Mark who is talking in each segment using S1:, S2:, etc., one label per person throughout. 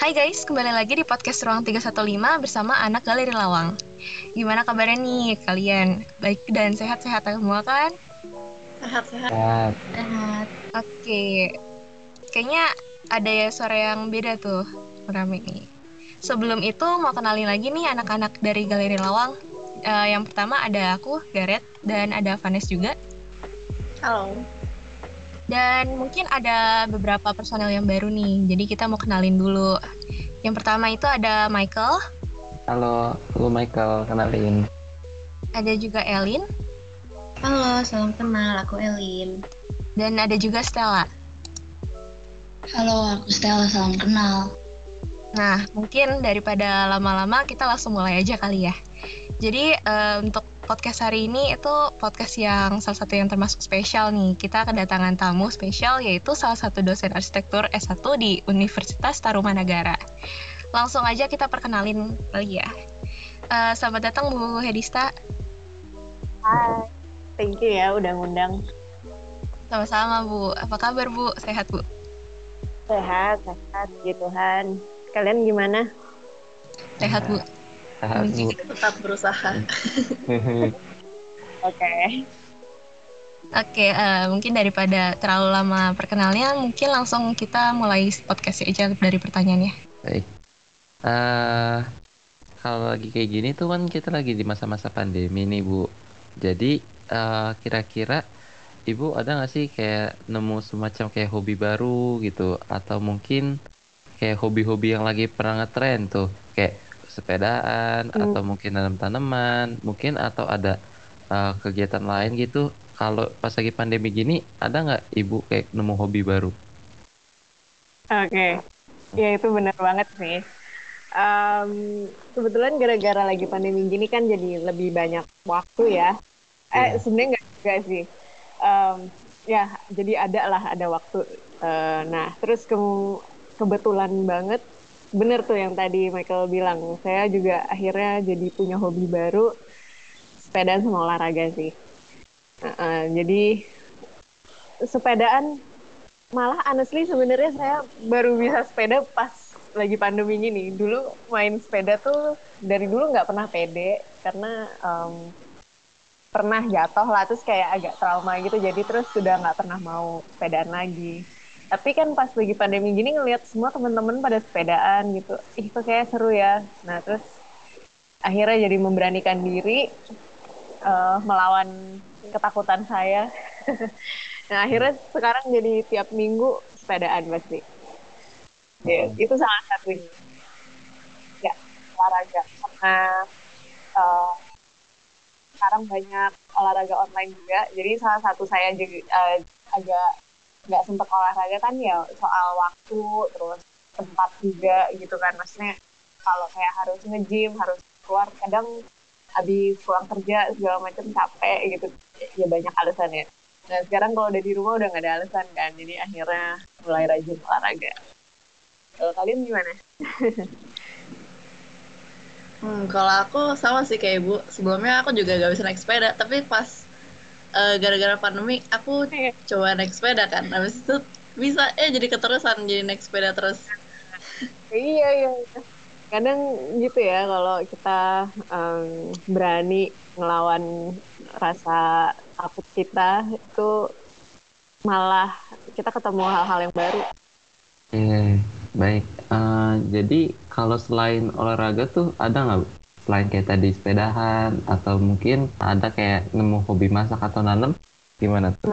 S1: Hai guys, kembali lagi di podcast Ruang 315 bersama anak Galeri Lawang. Gimana kabarnya nih kalian? Baik dan sehat-sehat semua kan?
S2: Sehat-sehat.
S1: Sehat. Oke. Kayaknya ada ya suara yang beda tuh, rame nih. Sebelum itu mau kenalin lagi nih anak-anak dari Galeri Lawang. Uh, yang pertama ada aku, Gareth, dan ada Vanes juga.
S2: Halo.
S1: Dan mungkin ada beberapa personel yang baru nih, jadi kita mau kenalin dulu. Yang pertama itu ada Michael.
S3: Halo, halo Michael, kenalin.
S1: Ada juga Elin.
S4: Halo, salam kenal, aku Elin.
S1: Dan ada juga Stella.
S4: Halo, aku Stella, salam kenal.
S1: Nah, mungkin daripada lama-lama kita langsung mulai aja kali ya. Jadi uh, untuk podcast hari ini itu podcast yang salah satu yang termasuk spesial nih. Kita kedatangan tamu spesial yaitu salah satu dosen arsitektur S1 di Universitas Tarumanagara. Langsung aja kita perkenalin lagi ya. Uh, selamat datang Bu Hedista.
S2: Hai, thank you ya udah ngundang.
S1: Sama-sama Bu. Apa kabar Bu? Sehat Bu?
S2: Sehat, sehat, gitu Tuhan. Kalian gimana?
S1: Sehat Bu.
S3: Sehat, Bu.
S2: Tetap berusaha. Oke.
S1: Okay. Oke, okay, uh, mungkin daripada terlalu lama perkenalnya, mungkin langsung kita mulai podcast aja dari pertanyaannya.
S3: Baik. Uh, kalau lagi kayak gini tuh kan kita lagi di masa-masa pandemi nih, Bu. Jadi uh, kira-kira Ibu ada nggak sih kayak nemu semacam kayak hobi baru gitu, atau mungkin kayak hobi-hobi yang lagi pernah ngetren tuh, kayak sepedaan hmm. atau mungkin nanam tanaman mungkin atau ada uh, kegiatan lain gitu kalau pas lagi pandemi gini ada nggak ibu kayak nemu hobi baru
S2: oke okay. ya itu benar banget sih um, kebetulan gara-gara lagi pandemi gini kan jadi lebih banyak waktu ya eh yeah. sebenarnya nggak juga sih um, ya jadi ada lah ada waktu uh, nah terus ke kebetulan banget bener tuh yang tadi Michael bilang. Saya juga akhirnya jadi punya hobi baru sepedaan sama olahraga sih. Uh, uh, jadi sepedaan malah honestly sebenarnya saya baru bisa sepeda pas lagi pandemi gini. Dulu main sepeda tuh dari dulu nggak pernah pede karena um, pernah jatuh lah terus kayak agak trauma gitu. Jadi terus sudah nggak pernah mau sepedaan lagi tapi kan pas lagi pandemi gini ngelihat semua teman-teman pada sepedaan gitu. Ih kok kayak seru ya. Nah terus akhirnya jadi memberanikan diri uh, melawan ketakutan saya. Nah akhirnya sekarang jadi tiap minggu sepedaan pasti. Ya, itu salah satu ya olahraga. Karena uh, sekarang banyak olahraga online juga. Jadi salah satu saya juga uh, agak nggak sempat olahraga kan ya soal waktu terus tempat juga gitu kan. Maksudnya kalau kayak harus nge-gym harus keluar kadang habis pulang kerja segala macam capek gitu. Ya banyak alasan ya. Nah sekarang kalau udah di rumah udah nggak ada alasan kan jadi akhirnya mulai rajin olahraga. Kalau kalian gimana?
S5: Hmm, kalau aku sama sih kayak ibu. Sebelumnya aku juga gak bisa naik sepeda, tapi pas uh, gara-gara pandemi aku coba naik sepeda kan. Habis itu bisa eh jadi keterusan jadi naik sepeda terus.
S2: Iya iya. Kadang gitu ya kalau kita um, berani ngelawan rasa takut kita itu malah kita ketemu hal-hal yang baru.
S3: Hmm, baik. Uh, jadi kalau selain olahraga tuh ada nggak selain kayak tadi sepedahan atau mungkin ada kayak nemu hobi masak atau nanam gimana tuh?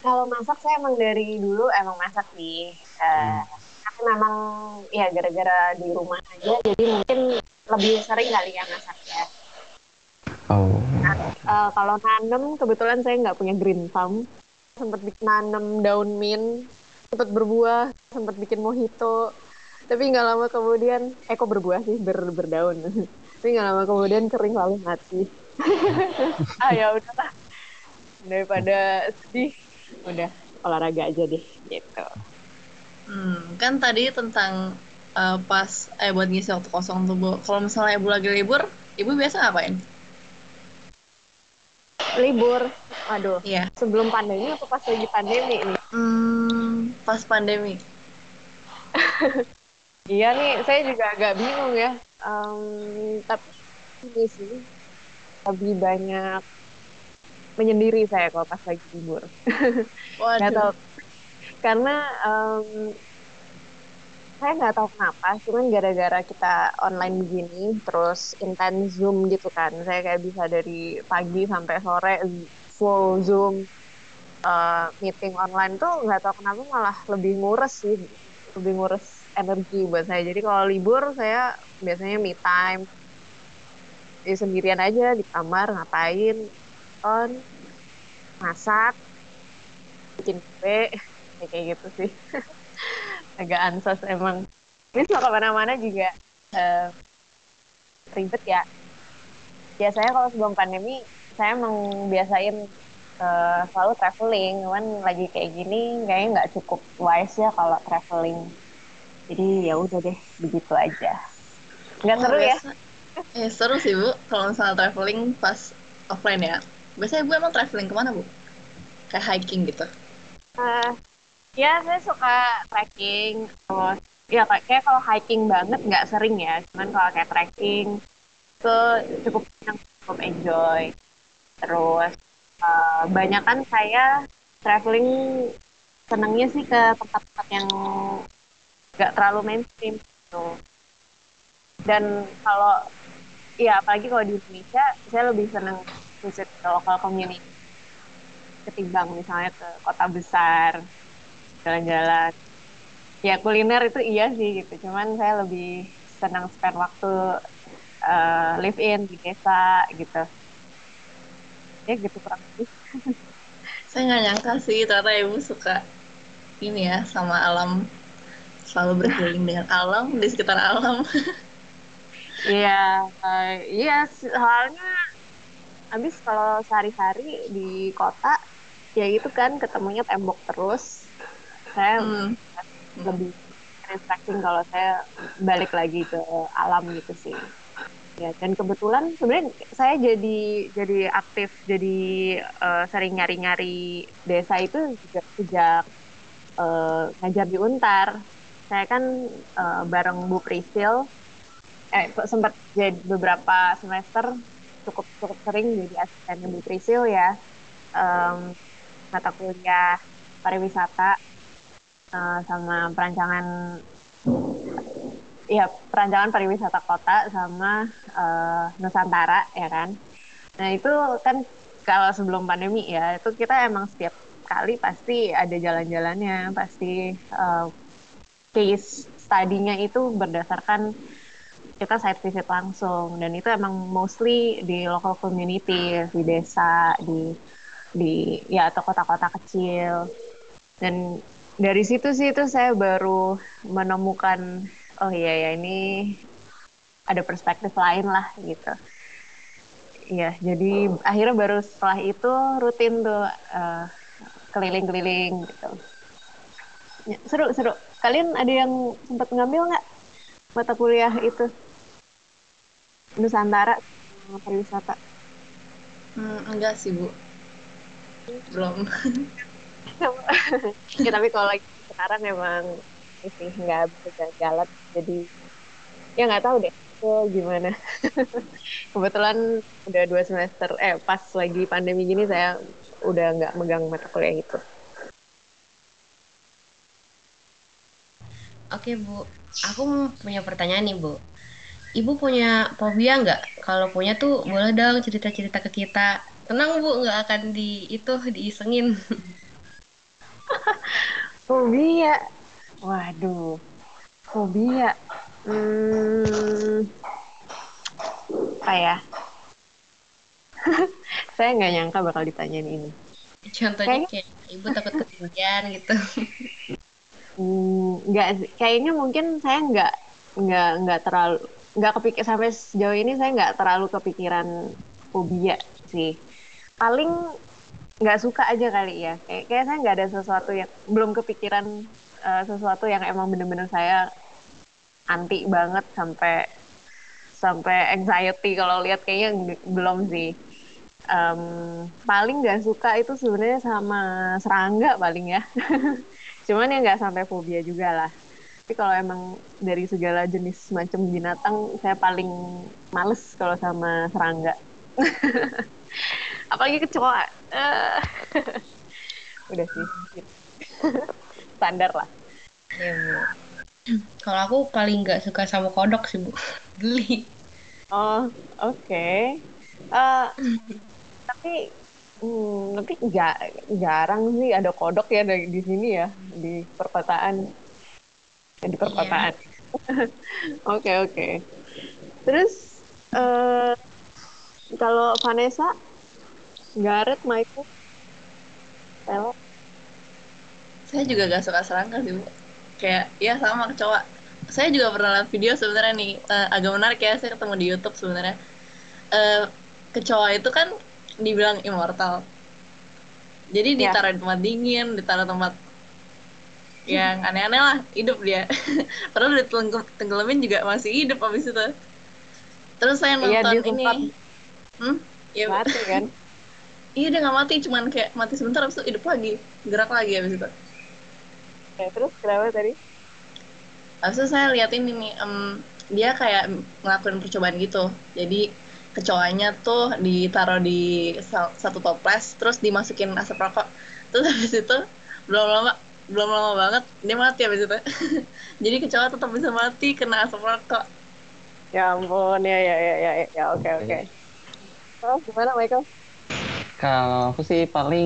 S2: Kalau masak saya emang dari dulu emang masak sih. Uh, Tapi memang ya gara-gara di rumah aja jadi mungkin lebih sering kali ya masak ya.
S3: Oh.
S2: Nah, uh, kalau nanam kebetulan saya nggak punya green thumb. Sempat bikin nanam daun mint, sempat berbuah, sempat bikin mojito. Tapi nggak lama kemudian, eh kok berbuah sih ber berdaun. tapi nggak lama kemudian kering lalu mati. Ah ya udahlah. Daripada sedih udah olahraga aja deh gitu.
S5: Hmm, kan tadi tentang uh, pas eh buat ngisi waktu kosong tuh bu. Kalau misalnya ibu lagi libur ibu biasa ngapain?
S2: Libur. Aduh
S5: iya.
S2: sebelum pandemi apa pas lagi pandemi ini
S5: hmm, pas pandemi?
S2: iya nih, saya juga agak bingung ya. Um, tapi ini sih lebih banyak menyendiri saya kalau pas lagi libur.
S5: Waduh.
S2: Karena um, saya nggak tahu kenapa, cuman gara-gara kita online begini, terus intens Zoom gitu kan, saya kayak bisa dari pagi sampai sore full Zoom uh, meeting online tuh nggak tahu kenapa malah lebih ngurus sih, lebih ngurus energi buat saya. Jadi kalau libur saya biasanya me time, ya sendirian aja di kamar ngapain, on masak, bikin kue, kayak gitu sih. agak ansos emang. Ini mau ke mana-mana juga uh, ribet ya. Biasanya kalau sebelum pandemi saya emang biasain uh, selalu traveling, cuman lagi kayak gini kayaknya nggak cukup wise ya kalau traveling. Jadi ya udah deh begitu aja. Nggak
S5: Oh,
S2: seru ya?
S5: biasa- Eh seru sih bu, kalau misalnya traveling pas offline ya. Biasanya bu emang traveling ke mana bu? Kayak hiking gitu.
S2: Eh, ya saya suka trekking terus ya kayak kalau hiking banget nggak sering ya cuman kalau kayak trekking itu cukup senang, cukup enjoy terus eh, banyak kan saya traveling senangnya sih ke tempat-tempat yang nggak terlalu mainstream gitu. Dan kalau ya apalagi kalau di Indonesia saya lebih senang visit ke local community ketimbang misalnya ke kota besar jalan-jalan. Ya kuliner itu iya sih gitu. Cuman saya lebih senang spend waktu eh, live in di desa gitu. Ya gitu kurang lebih.
S5: Saya nggak nyangka sih ternyata ibu suka ini ya sama alam selalu berkeliling dengan alam di sekitar alam.
S2: Iya, eh, iya soalnya habis kalau sehari-hari di kota ya itu kan ketemunya tembok terus. Saya
S5: Hmm.
S2: lebih refreshing kalau saya balik lagi ke alam gitu sih. Ya, dan kebetulan sebenarnya saya jadi jadi aktif jadi eh, sering nyari-nyari desa itu juga sejak eh, ngajar di Untar. Saya kan eh, bareng Bu Prisil eh sempat jadi beberapa semester cukup cukup sering jadi asistennya Bu Prisil ya. Em, mata kuliah pariwisata eh, sama perancangan ya perancangan pariwisata kota sama eh, Nusantara ya kan. Nah itu kan kalau sebelum pandemi ya itu kita emang setiap kali pasti ada jalan-jalannya pasti eh, case study-nya itu berdasarkan kita site visit langsung. Dan itu emang mostly di local community di desa di di ya atau kota-kota kecil. Dan dari situ sih itu saya baru menemukan oh iya ya ini ada perspektif lain lah gitu. Ya jadi akhirnya baru setelah itu rutin tuh eh, keliling-keliling gitu. Ya, seru seru kalian ada yang sempat ngambil nggak mata kuliah itu? Nusantara pariwisata.
S5: Hmm, enggak sih bu, belum.
S2: ya tapi kalau lagi sekarang emang sih nggak bisa jalan jadi ya nggak tahu deh itu gimana. Kebetulan udah dua semester eh pas lagi pandemi gini saya udah nggak megang mata kuliah itu
S4: Oke Bu, aku punya pertanyaan nih Bu. Ibu punya fobia nggak? Kalau punya tuh boleh dong cerita-cerita ke kita. Tenang Bu, nggak akan di itu diisengin.
S2: fobia waduh fobia hmm, apa ya saya nggak nyangka bakal ditanyain ini
S4: Contohnya kayak ibu takut ketinggian gitu.
S2: Hmm, nggak sih. kayaknya mungkin saya nggak nggak nggak terlalu nggak kepikir sampai sejauh ini saya nggak terlalu kepikiran fobia sih. Paling nggak suka aja kali ya. Kayak kayak saya nggak ada sesuatu yang belum kepikiran eh, sesuatu yang emang bener-bener saya anti banget sampai sampai anxiety kalau lihat kayaknya belum sih. Em, paling nggak suka itu sebenarnya sama serangga paling ya cuman ya nggak sampai fobia juga lah tapi kalau emang dari segala jenis macam binatang saya paling males kalau sama serangga apalagi kecoa Eh. udah sih standar lah
S4: bu. Kalau aku paling nggak suka sama kodok sih bu. Geli.
S2: oh oke Eh, tapi hmm, tapi nggak jarang sih ada kodok ya di, di sini ya di perkotaan. Ya, di perkotaan. Oke oke. Terus eh kalau Vanessa? Gareth Michael?
S5: Saya juga gak suka serangga sih, Bu. Kayak, ya sama kecoa. Saya juga pernah lihat video sebenarnya nih, eh, agak menarik ya, saya ketemu di YouTube sebenarnya. Eh, kecoa itu kan dibilang immortal. Jadi
S2: Ya.
S5: ditaruh di tempat dingin, ditaruh tempat yang aneh-aneh lah, hidup dia. Padahal udah tenggelam- tenggelamin juga masih hidup abis itu. Terus saya
S2: Iya,
S5: nonton
S2: dia
S5: ini. Hmm? Bu.
S2: mati kan
S5: Iya dia nggak mati, cuman kayak mati sebentar habis itu hidup lagi, gerak lagi habis itu.
S2: Ya, terus kenapa tadi
S5: Habis itu saya lihat ini em, dia kayak ngelakuin percobaan gitu. Jadi kecoanya tuh ditaruh di sa- satu toples, terus dimasukin asap rokok. Terus habis itu belum lama belum lama banget dia mati habis itu. Jadi kecoa tetap bisa mati kena asap rokok.
S2: Ya ampun, ya ya ya ya, ya oke oke. Oh, gimana Michael?
S3: Kalau aku sih paling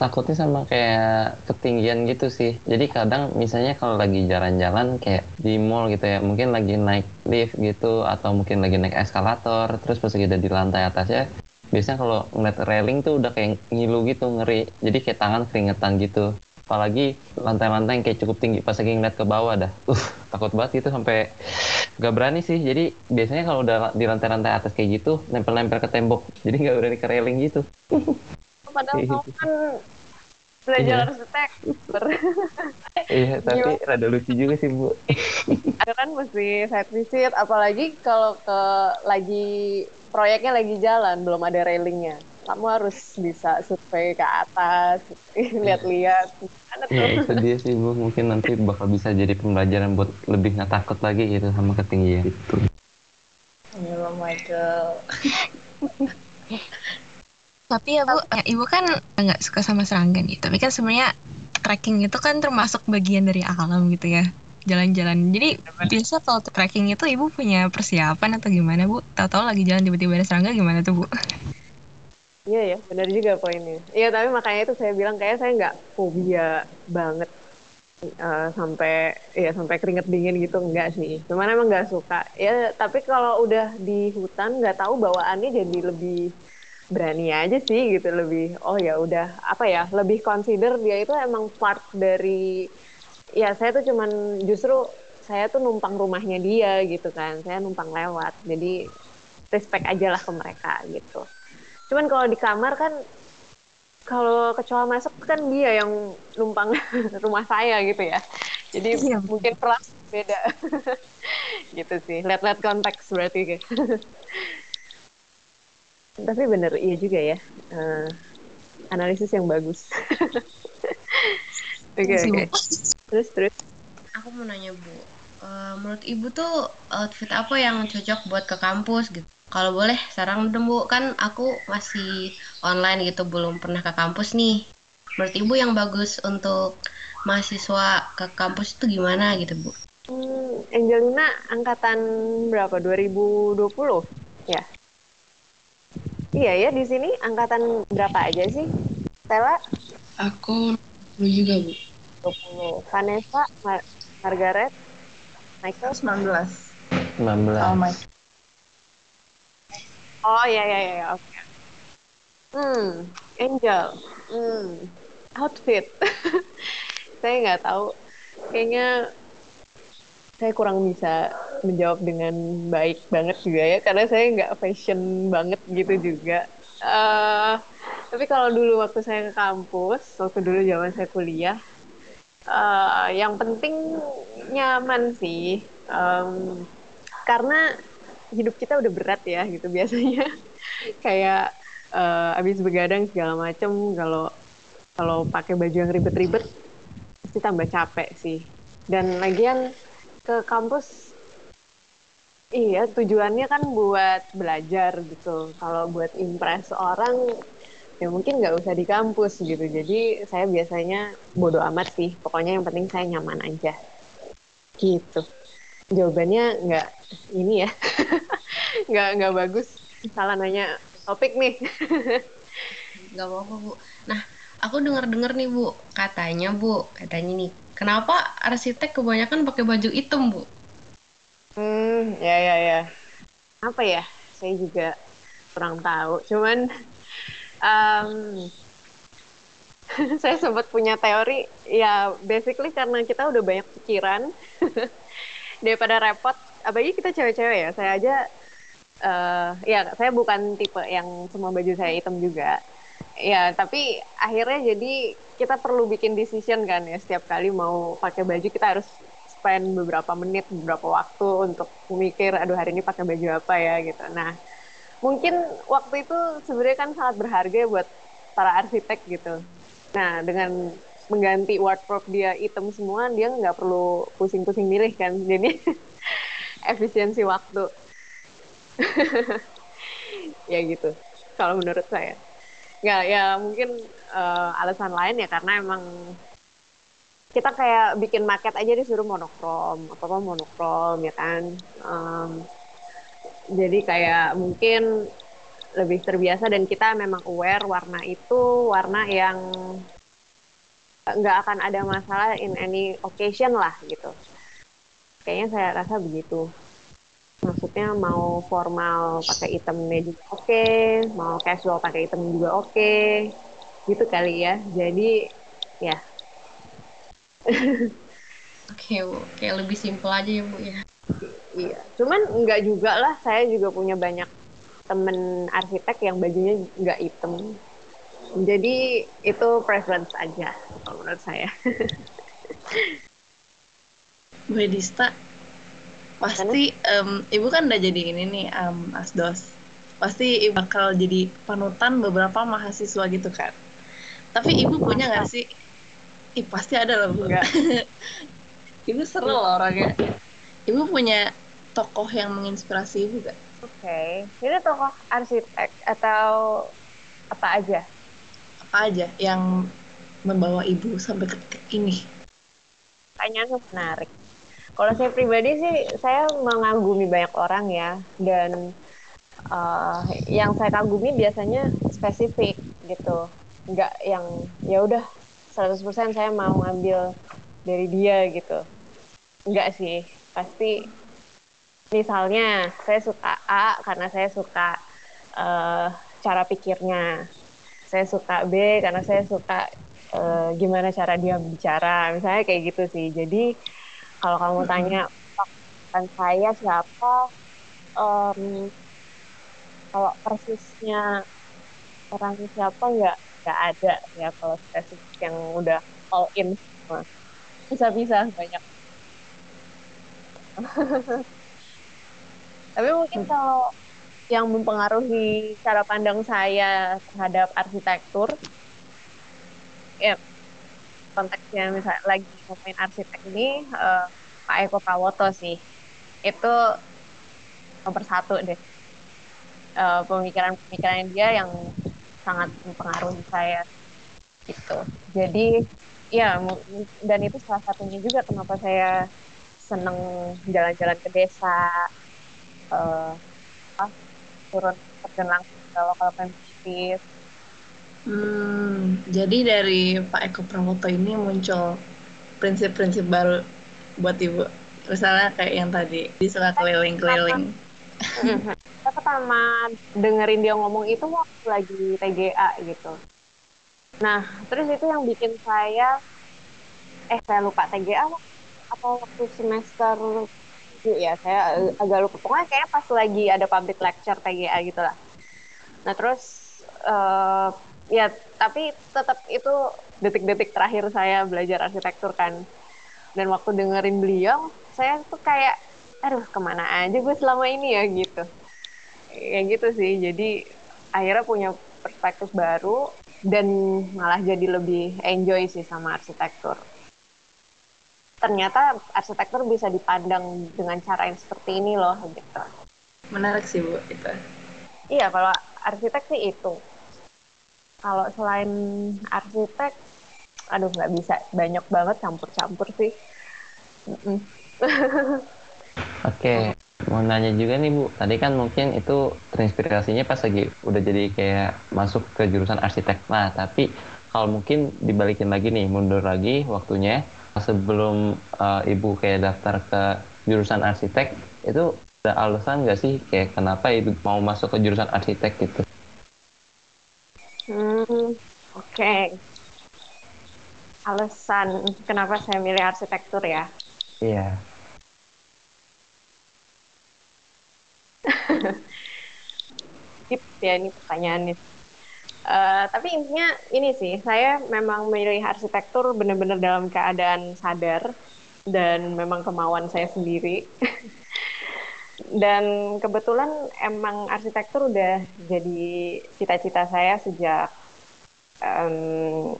S3: takutnya sama kayak ketinggian gitu sih. Jadi kadang misalnya kalau lagi jalan-jalan kayak di mall gitu ya, mungkin lagi naik lift gitu atau mungkin lagi naik eskalator, terus pas udah di lantai atasnya, biasanya kalau ngeliat railing tuh udah kayak ngilu gitu, ngeri. Jadi kayak tangan keringetan gitu. Apalagi lantai-lantai yang kayak cukup tinggi pas lagi ngeliat ke bawah dah. Uh, takut banget itu sampai gak berani sih. Jadi biasanya kalau udah di lantai-lantai atas kayak gitu, nempel-nempel ke tembok. Jadi gak berani ke railing gitu.
S2: Padahal kamu kan belajar
S3: Iya.
S2: arsitektur.
S3: Iya, tapi rada lucu juga sih, Bu.
S2: Ada kan mesti site visit, apalagi kalau ke lagi proyeknya lagi jalan, belum ada railingnya. Kamu harus bisa survei ke atas, lihat-lihat.
S3: Ya, itu dia sih, Bu. Mungkin nanti bakal bisa jadi pembelajaran buat lebih nggak takut lagi gitu sama ketinggian gitu.
S5: Ya Michael.
S1: Tapi ya Bu, ya, Ibu kan nggak suka sama serangga nih. Tapi kan sebenarnya trekking itu kan termasuk bagian dari alam gitu ya. Jalan-jalan. Jadi biasa kalau trekking itu Ibu punya persiapan atau gimana Bu? Tahu-tahu lagi jalan tiba-tiba ada serangga gimana tuh Bu?
S2: Iya ya, benar juga poinnya. Iya, tapi makanya itu saya bilang kayak saya nggak fobia banget eh, sampai ya sampai keringet dingin gitu enggak sih. Cuman emang nggak suka. Ya, tapi kalau udah di hutan nggak tahu bawaannya jadi lebih berani aja sih gitu lebih oh ya udah apa ya lebih consider dia itu emang part dari ya saya tuh cuman justru saya tuh numpang rumahnya dia gitu kan saya numpang lewat jadi respect aja lah ke mereka gitu cuman kalau di kamar kan kalau kecoa masuk kan dia yang numpang rumah saya gitu ya. Jadi
S1: Iya.
S2: mungkin perlaku beda. Gitu sih. Lihat-lihat konteks berarti tapi bener iya juga ya. Eh, analisis yang bagus. Oke oke.
S1: Bu.
S2: terus terus.
S4: Aku mau nanya Bu, eh, menurut Ibu tuh outfit apa yang cocok buat ke kampus gitu? Kalau boleh saran dong Bu, kan aku masih online gitu, belum pernah ke kampus nih. Menurut Ibu yang bagus untuk mahasiswa ke kampus itu gimana gitu Bu?
S2: Hmm, Angelina angkatan berapa? 2020 ya? Iya ya di sini angkatan berapa aja sih? Stella
S6: Aku 20 juga, Bu.
S2: 20, Vanessa, Mar- Margaret, Michael.
S5: 19.
S3: 19.
S5: Oh my.
S2: Oh ya ya ya ya, oke. Hmm, Angel. Hmm, outfit. saya nggak tahu. Kayaknya saya kurang bisa menjawab dengan baik banget juga ya, karena saya nggak fashion banget gitu juga. eh tapi kalau dulu waktu saya ke kampus, waktu dulu zaman saya kuliah, eh yang penting nyaman sih. Em, karena hidup kita udah berat ya gitu biasanya kayak eh, abis begadang segala macem kalau kalau pakai baju yang ribet-ribet pasti tambah capek sih. Dan lagian ke kampus iya tujuannya kan buat belajar gitu. Kalau buat impress orang ya mungkin nggak usah di kampus gitu. Jadi saya biasanya bodo amat sih. Pokoknya yang penting saya nyaman aja. Gitu. Jawabannya nggak ini ya. nggak nggak bagus. Salah nanya topik nih.
S4: Gak apa-apa bu. Nah, aku dengar-dengar nih bu, katanya bu, katanya nih, kenapa arsitek kebanyakan pakai baju hitam bu?
S2: Hmm, ya ya ya. Apa ya? Saya juga kurang tahu. Cuman um, saya sempat punya teori ya basically karena kita udah banyak pikiran daripada repot apalagi kita cewek-cewek ya. Saya aja uh, ya saya bukan tipe yang semua baju saya hitam juga. Ya tapi akhirnya jadi kita perlu bikin decision kan ya. Setiap kali mau pakai baju kita harus spend beberapa menit beberapa waktu untuk memikir aduh hari ini pakai baju apa ya? Gitu. Nah mungkin waktu itu sebenarnya kan sangat berharga buat para arsitek gitu. Nah dengan mengganti wardrobe dia hitam semua dia nggak perlu pusing-pusing milih kan jadi efisiensi waktu. Ya gitu kalau menurut saya. Nggak ya mungkin uh, alasan lain ya karena emang kita kayak bikin market aja disuruh monokrom apa apa monokrom ya kan? Um, jadi kayak mungkin lebih terbiasa dan kita memang aware warna itu warna yang nggak akan ada masalah in any occasion lah gitu. Kayaknya saya rasa begitu. Maksudnya mau formal pakai itemnya juga oke okay, mau casual pakai item juga oke okay. gitu kali ya. Jadi ya.
S4: Oke bu. Kayak lebih simpel aja ya bu ya.
S2: Iya. Cuman enggak juga lah. Saya juga punya banyak temen arsitek yang bajunya nggak item jadi itu preference aja kalau menurut saya.
S5: Bu Edista pasti um, ibu kan udah jadi ini nih um, asdos. Pasti ibu bakal jadi panutan beberapa mahasiswa gitu kan. Tapi ibu punya nggak sih? Ih, pasti ada lah bu. Ibu seru loh orangnya. Ibu punya tokoh yang menginspirasi ibu gak?
S2: Oke, okay. ini tokoh arsitek atau apa aja?
S5: Apa aja yang membawa ibu sampai ke titik ini?
S2: Pertanyaannya menarik. Kalau saya pribadi sih, saya mengagumi banyak orang ya, dan uh, yang saya kagumi biasanya spesifik gitu, nggak yang ya udah 100% saya mau ngambil dari dia gitu, nggak sih, pasti misalnya saya suka A karena saya suka uh, cara pikirnya, saya suka B karena saya suka uh, gimana cara dia bicara, misalnya kayak gitu sih, jadi kalau kamu tanya kan saya siapa? Um, kalau persisnya orang siapa nggak nggak ada ya kalau spesifik yang udah all in semua. Bisa-bisa banyak. Tapi mungkin kalau yang mempengaruhi cara pandang saya terhadap arsitektur. Ya konteksnya misalnya lagi ngomongin arsitek ini uh, Pak Eko Prawoto sih. Itu nomor satu deh. Uh, pemikiran-pemikiran dia yang sangat mempengaruhi saya gitu. Jadi ya dan itu salah satunya juga kenapa saya seneng jalan-jalan ke desa uh, turun terjun langsung ke lokal pemprov
S5: Hmm, jadi dari Pak Eko Pramoto ini muncul prinsip-prinsip baru buat Ibu. Misalnya kayak yang tadi, bisa keliling-keliling.
S2: Saya pertama dengerin dia ngomong itu waktu lagi TGA gitu. Nah, terus itu yang bikin saya, eh saya lupa TGA apa waktu semester ya saya agak lupa. Pokoknya kayak pas lagi ada public lecture TGA gitu lah. Nah, terus uh, ya tapi tetap itu detik-detik terakhir saya belajar arsitektur kan dan waktu dengerin beliau saya tuh kayak aduh ke mana aja gue selama ini ya gitu ya gitu sih jadi akhirnya punya perspektif baru dan malah jadi lebih enjoy sih sama arsitektur ternyata arsitektur bisa dipandang dengan cara yang seperti ini loh gitu.
S5: Menarik sih Bu itu.
S2: Iya kalau arsitek sih itu. Kalau selain arsitek, aduh nggak bisa banyak banget campur-campur sih.
S3: Oke, mau nanya juga nih Bu. Tadi kan mungkin itu terinspirasinya pas lagi udah jadi kayak masuk ke jurusan arsitek. Nah, tapi kalau mungkin dibalikin lagi nih, mundur lagi waktunya sebelum uh, ibu kayak daftar ke jurusan arsitek itu ada alasan nggak sih kayak kenapa ibu mau masuk ke jurusan arsitek gitu?
S2: Hmm, oke. Okay. Alasan kenapa saya milih arsitektur ya?
S3: Iya.
S2: Tip ya ini pertanyaannya. Uh, tapi intinya ini sih, saya memang memilih arsitektur benar-benar dalam keadaan sadar dan memang kemauan saya sendiri. dan kebetulan emang arsitektur udah jadi cita-cita saya sejak um,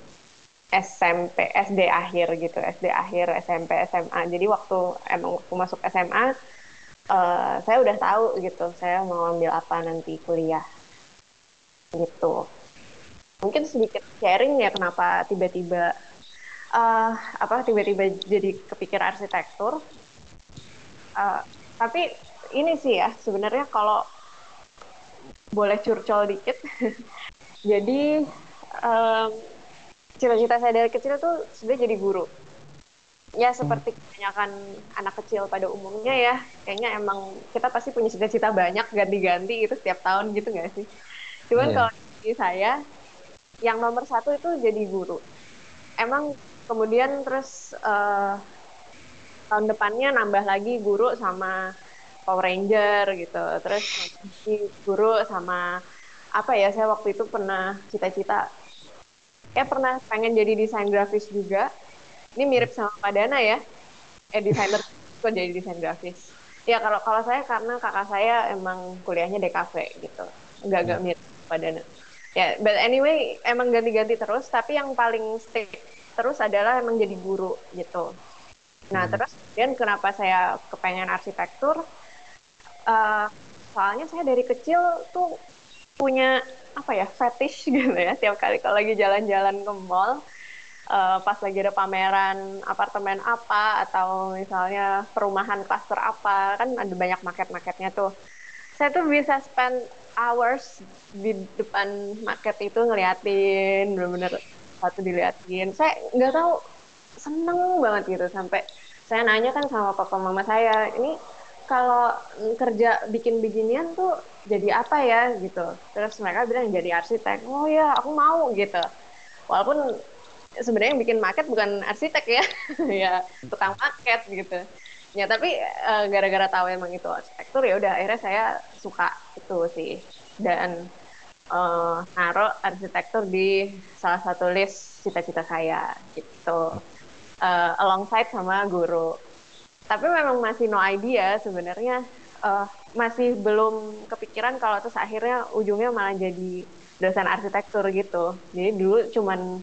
S2: SMP, SD akhir gitu, SD akhir, SMP, SMA. Jadi waktu emang waktu masuk SMA, uh, eh, saya udah tahu gitu, saya mau ambil apa nanti kuliah gitu mungkin sedikit sharing ya kenapa tiba-tiba uh, apa tiba-tiba jadi kepikir arsitektur. Uh, tapi ini sih ya sebenarnya kalau boleh curcol dikit. jadi um, cita-cita saya dari kecil tuh sebenarnya jadi guru. Ya seperti kebanyakan anak kecil pada umumnya ya, kayaknya emang kita pasti punya cita-cita banyak ganti-ganti itu setiap tahun gitu nggak sih? Cuman yeah. kalau di saya yang nomor satu itu jadi guru. Emang kemudian terus uh, tahun depannya nambah lagi guru sama Power Ranger gitu. Terus guru sama apa ya? Saya waktu itu pernah cita-cita ya pernah pengen jadi desain grafis juga. Ini mirip sama Pak Dana ya. Eh desainer kok jadi desain grafis. Ya kalau kalau saya karena kakak saya emang kuliahnya DKV gitu. Enggak enggak mirip Pak Dana ya yeah, but anyway emang ganti-ganti terus tapi yang paling stick terus adalah emang jadi guru gitu. Nah hmm. terus kemudian kenapa saya kepengen arsitektur? Uh, soalnya saya dari kecil tuh punya apa ya fetish gitu ya tiap kali kalau lagi jalan-jalan ke mall uh, pas lagi ada pameran apartemen apa atau misalnya perumahan klaster apa kan ada banyak market-marketnya tuh. Saya tuh bisa spend hours di depan market itu ngeliatin bener-bener satu diliatin. Saya nggak tahu seneng banget gitu. Sampai saya nanya kan sama papa mama saya ini kalau kerja bikin beginian tuh jadi apa ya? Gitu. Terus mereka bilang jadi arsitek. Oh ya aku mau gitu. Walaupun sebenarnya yang bikin market bukan arsitek ya. Ya tukang market gitu ya tapi uh, gara-gara tahu emang itu arsitektur ya udah akhirnya saya suka itu sih. Dan uh, naruh arsitektur di salah satu list cita-cita saya gitu. Uh, alongside sama guru. Tapi memang masih no idea sebenarnya. Uh, masih belum kepikiran kalau terus akhirnya ujungnya malah jadi dosen arsitektur gitu. Jadi dulu cuman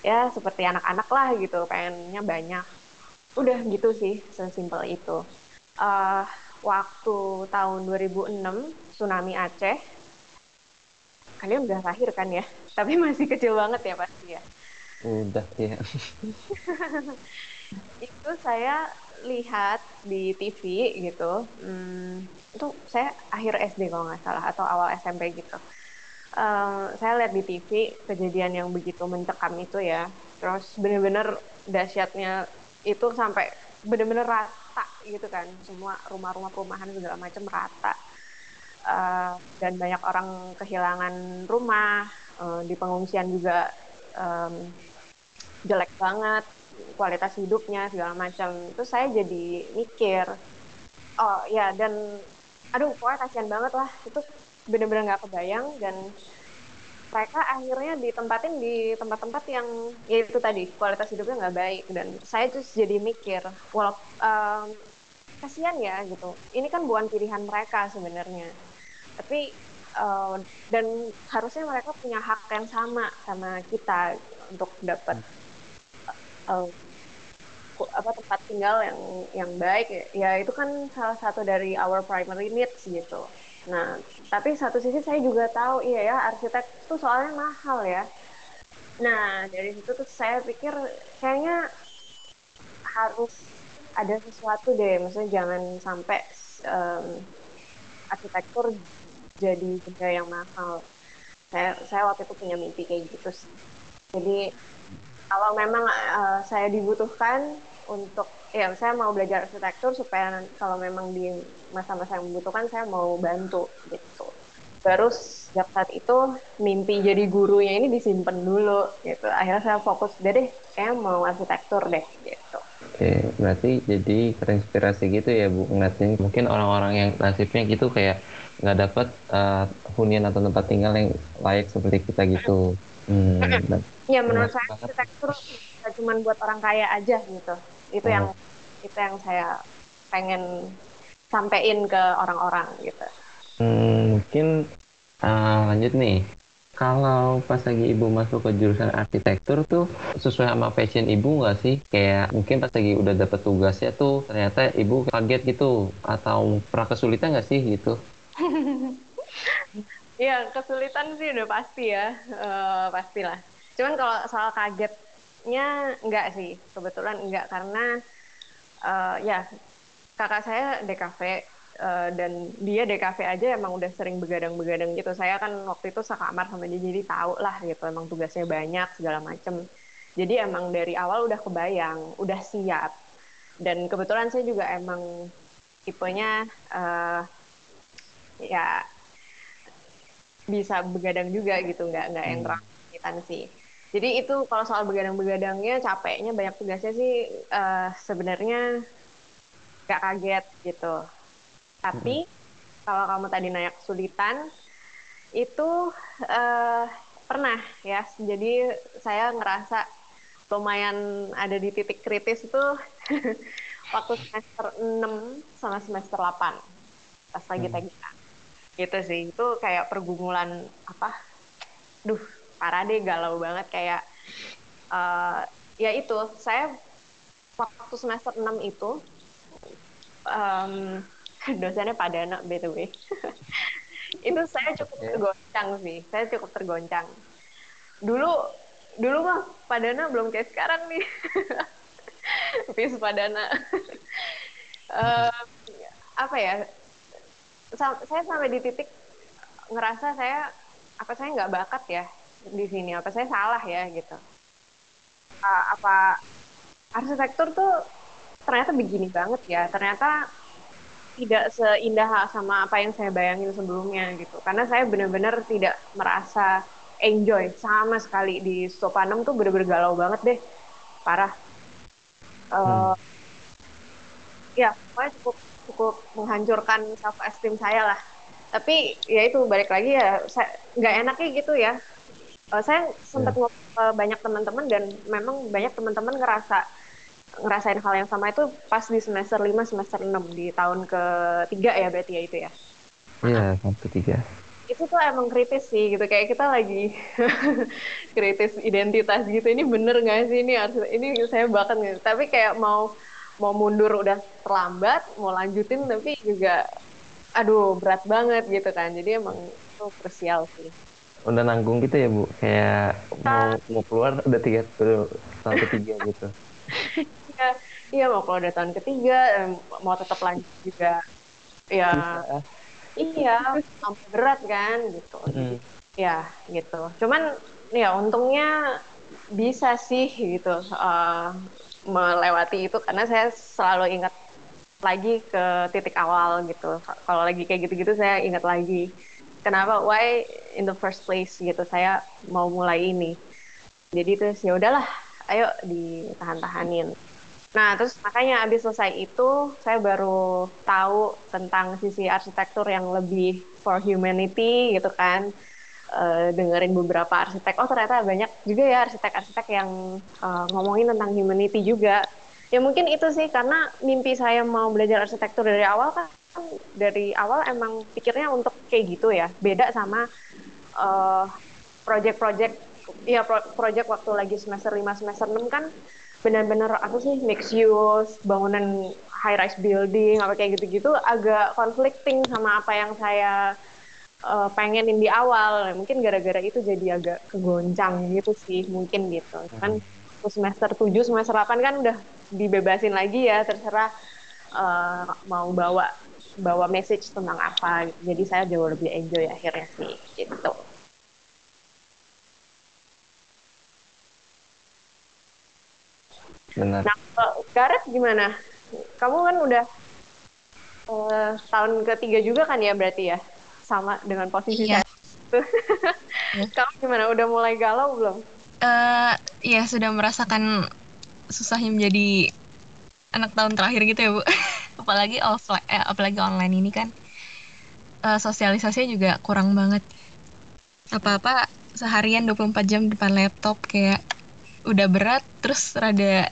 S2: ya seperti anak-anak lah gitu pengennya banyak udah gitu sih sesimpel itu. Uh, waktu tahun 2006 tsunami Aceh. Kalian udah lahir kan ya? Tapi masih kecil banget ya pasti ya?
S3: Udah ya
S2: itu saya lihat di TV gitu. Hmm, itu saya akhir SD kalau nggak salah atau awal SMP gitu. Uh, saya lihat di TV kejadian yang begitu mencekam itu ya. Terus bener-bener dahsyatnya itu sampai bener-bener rata gitu kan. Semua rumah-rumah perumahan segala macam rata. Uh, dan banyak orang kehilangan rumah. Uh, di pengungsian juga um, jelek banget kualitas hidupnya segala macam. Itu saya jadi mikir oh ya dan aduh pokoknya kasihan banget lah. Itu bener-bener nggak kebayang dan mereka akhirnya ditempatin di tempat-tempat yang ya itu tadi kualitas hidupnya nggak baik. Dan saya terus jadi mikir walau um, kasihan ya gitu. Ini kan bukan pilihan mereka sebenarnya. Tapi uh, dan harusnya mereka punya hak yang sama sama kita untuk dapat uh, apa tempat tinggal yang yang baik. Ya itu kan salah satu dari our primary needs gitu. Nah, tapi satu sisi saya juga tahu iya ya arsitek itu soalnya mahal ya. Nah, dari situ tuh saya pikir kayaknya harus ada sesuatu deh, maksudnya jangan sampai um, arsitektur jadi benda yang mahal. Saya saya waktu itu punya mimpi kayak gitu sih. Jadi kalau memang uh, saya dibutuhkan untuk ya saya mau belajar arsitektur supaya kalau memang di masa-masa yang membutuhkan saya mau bantu gitu. Terus sejak saat itu mimpi jadi gurunya ini disimpan dulu gitu. Akhirnya saya fokus deh deh, saya mau arsitektur deh gitu.
S3: Oke, berarti jadi terinspirasi gitu ya Bu ngeliatin mungkin orang-orang yang nasibnya gitu kayak nggak dapat uh, hunian atau tempat tinggal yang layak seperti kita gitu. Hmm,
S2: ya menurut saya arsitektur cuma buat orang kaya aja gitu. Itu oh. yang itu yang saya pengen sampein ke orang-orang gitu.
S3: Hmm, mungkin uh, lanjut nih. Kalau pas lagi ibu masuk ke jurusan arsitektur tuh sesuai sama passion ibu nggak sih? Kayak mungkin pas lagi udah dapet tugasnya tuh ternyata ibu kaget gitu atau pernah kesulitan nggak sih gitu?
S2: Iya, kesulitan sih udah pasti ya, uh, pastilah. Cuman kalau soal kagetnya enggak sih, kebetulan enggak karena uh, ya kakak saya DKV uh, eh, dan dia DKV aja emang udah sering begadang-begadang gitu. Saya kan waktu itu sekamar sama dia jadi tahu lah gitu, emang tugasnya banyak segala macem. Jadi emang dari awal udah kebayang, udah siap. Dan kebetulan saya juga emang tipenya uh, ya bisa begadang juga gitu nggak nggak yang hmm. terang sih jadi itu kalau soal begadang-begadangnya capeknya banyak tugasnya sih uh, sebenarnya nggak kaget gitu. Tapi hmm. kalau kamu tadi nanya kesulitan itu uh, pernah ya. Jadi saya ngerasa lumayan ada di titik kritis itu waktu semester 6 sama semester 8 pas lagi hmm. TGA gitu sih. Itu kayak pergumulan apa duh parah deh galau banget. Kayak uh, ya itu saya waktu semester 6 itu um, dosennya Padana btw itu saya cukup tergoncang sih. Saya cukup tergoncang. Dulu dulu mah Padana belum kayak sekarang nih. Pis Padana uh, apa ya? Saya sampai di titik ngerasa saya apa saya nggak bakat ya di sini? Apa saya salah ya gitu? Uh, apa arsitektur tuh ternyata begini banget ya. Ternyata tidak seindah sama apa yang saya bayangin sebelumnya gitu. Karena saya benar-benar tidak merasa enjoy sama sekali di Sopanem tuh bener-bener galau banget deh. Parah. Uh, hmm. ya pokoknya cukup cukup menghancurkan self esteem saya lah. Tapi ya itu balik lagi ya saya nggak enaknya gitu ya. Uh, saya sempat yeah. ngobrol banyak teman-teman dan memang banyak teman-teman ngerasa ngerasain hal yang sama itu pas di semester 5 semester 6 di tahun ketiga ya berarti ya itu ya?
S3: Iya tahun ketiga.
S2: Itu tuh emang kritis sih gitu kayak kita lagi kritis identitas gitu ini bener nggak sih? Ini harus ini saya bahkan gitu tapi kayak mau mau mundur udah terlambat mau lanjutin tapi juga aduh berat banget gitu kan. Jadi emang itu krusial sih.
S3: Udah nanggung gitu ya bu? Kayak mau mau keluar udah tiga tahun ketiga gitu
S2: iya iya mau keluar udah tahun ketiga mau tetap lanjut juga ya Bisa. iya berat kan gitu mm. ya gitu cuman ya untungnya bisa sih gitu uh, melewati itu karena saya selalu ingat lagi ke titik awal gitu. Kalau lagi kayak gitu-gitu saya ingat lagi kenapa why in the first place gitu saya mau mulai ini. Jadi terus ya udahlah, ayo ditahan-tahanin. Nah, terus makanya abis selesai itu saya baru tahu tentang sisi arsitektur yang lebih for humanity gitu kan. Uh, dengerin beberapa arsitek. Oh ternyata banyak juga ya arsitek-arsitek yang uh, ngomongin tentang humanity juga. Ya mungkin itu sih karena mimpi saya mau belajar arsitektur dari awal kan dari awal emang pikirnya untuk kayak gitu ya. Beda sama uh, project-project ya pro project waktu lagi semester 5 semester 6 kan benar-benar apa sih mix use bangunan high rise building apa kayak gitu-gitu agak conflicting sama apa yang saya uh, pengenin di awal. Mungkin gara-gara itu jadi agak kegoncang gitu sih mungkin gitu. Kan semester 7 semester 8 kan udah dibebasin lagi ya terserah uh, mau bawa bawa message tentang apa. Jadi saya jauh lebih enjoy akhirnya sih gitu
S3: Benar.
S2: Nah, Gareth gimana? Kamu kan udah uh, tahun ketiga juga kan ya berarti ya? Sama dengan posisi
S1: iya.
S2: saya. Kamu gimana? Udah mulai galau belum?
S1: Uh, ya sudah merasakan susahnya menjadi anak tahun terakhir gitu ya bu. apalagi offline, eh, apalagi online ini kan uh, sosialisasinya juga kurang banget. Apa-apa seharian 24 jam depan laptop kayak udah berat terus rada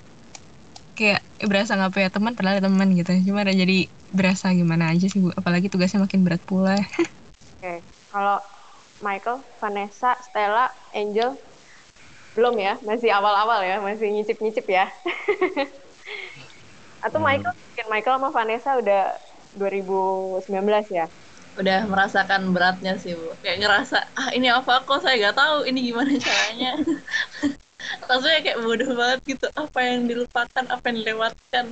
S1: kayak berasa nggak punya teman padahal ada teman gitu. Cuma ada jadi berasa gimana aja sih bu. Apalagi tugasnya makin berat pula.
S2: Oke okay. kalau Michael Vanessa Stella Angel belum ya? Masih awal-awal ya? Masih nyicip-nyicip ya? Atau hmm. Michael? Mungkin Michael sama Vanessa udah 2019 ya?
S5: Udah merasakan beratnya sih bu. Kayak ngerasa ah ini apa kok? Saya nggak tahu ini gimana caranya rasanya kayak bodoh banget gitu. Apa yang dilupakan apa yang dilewatkan.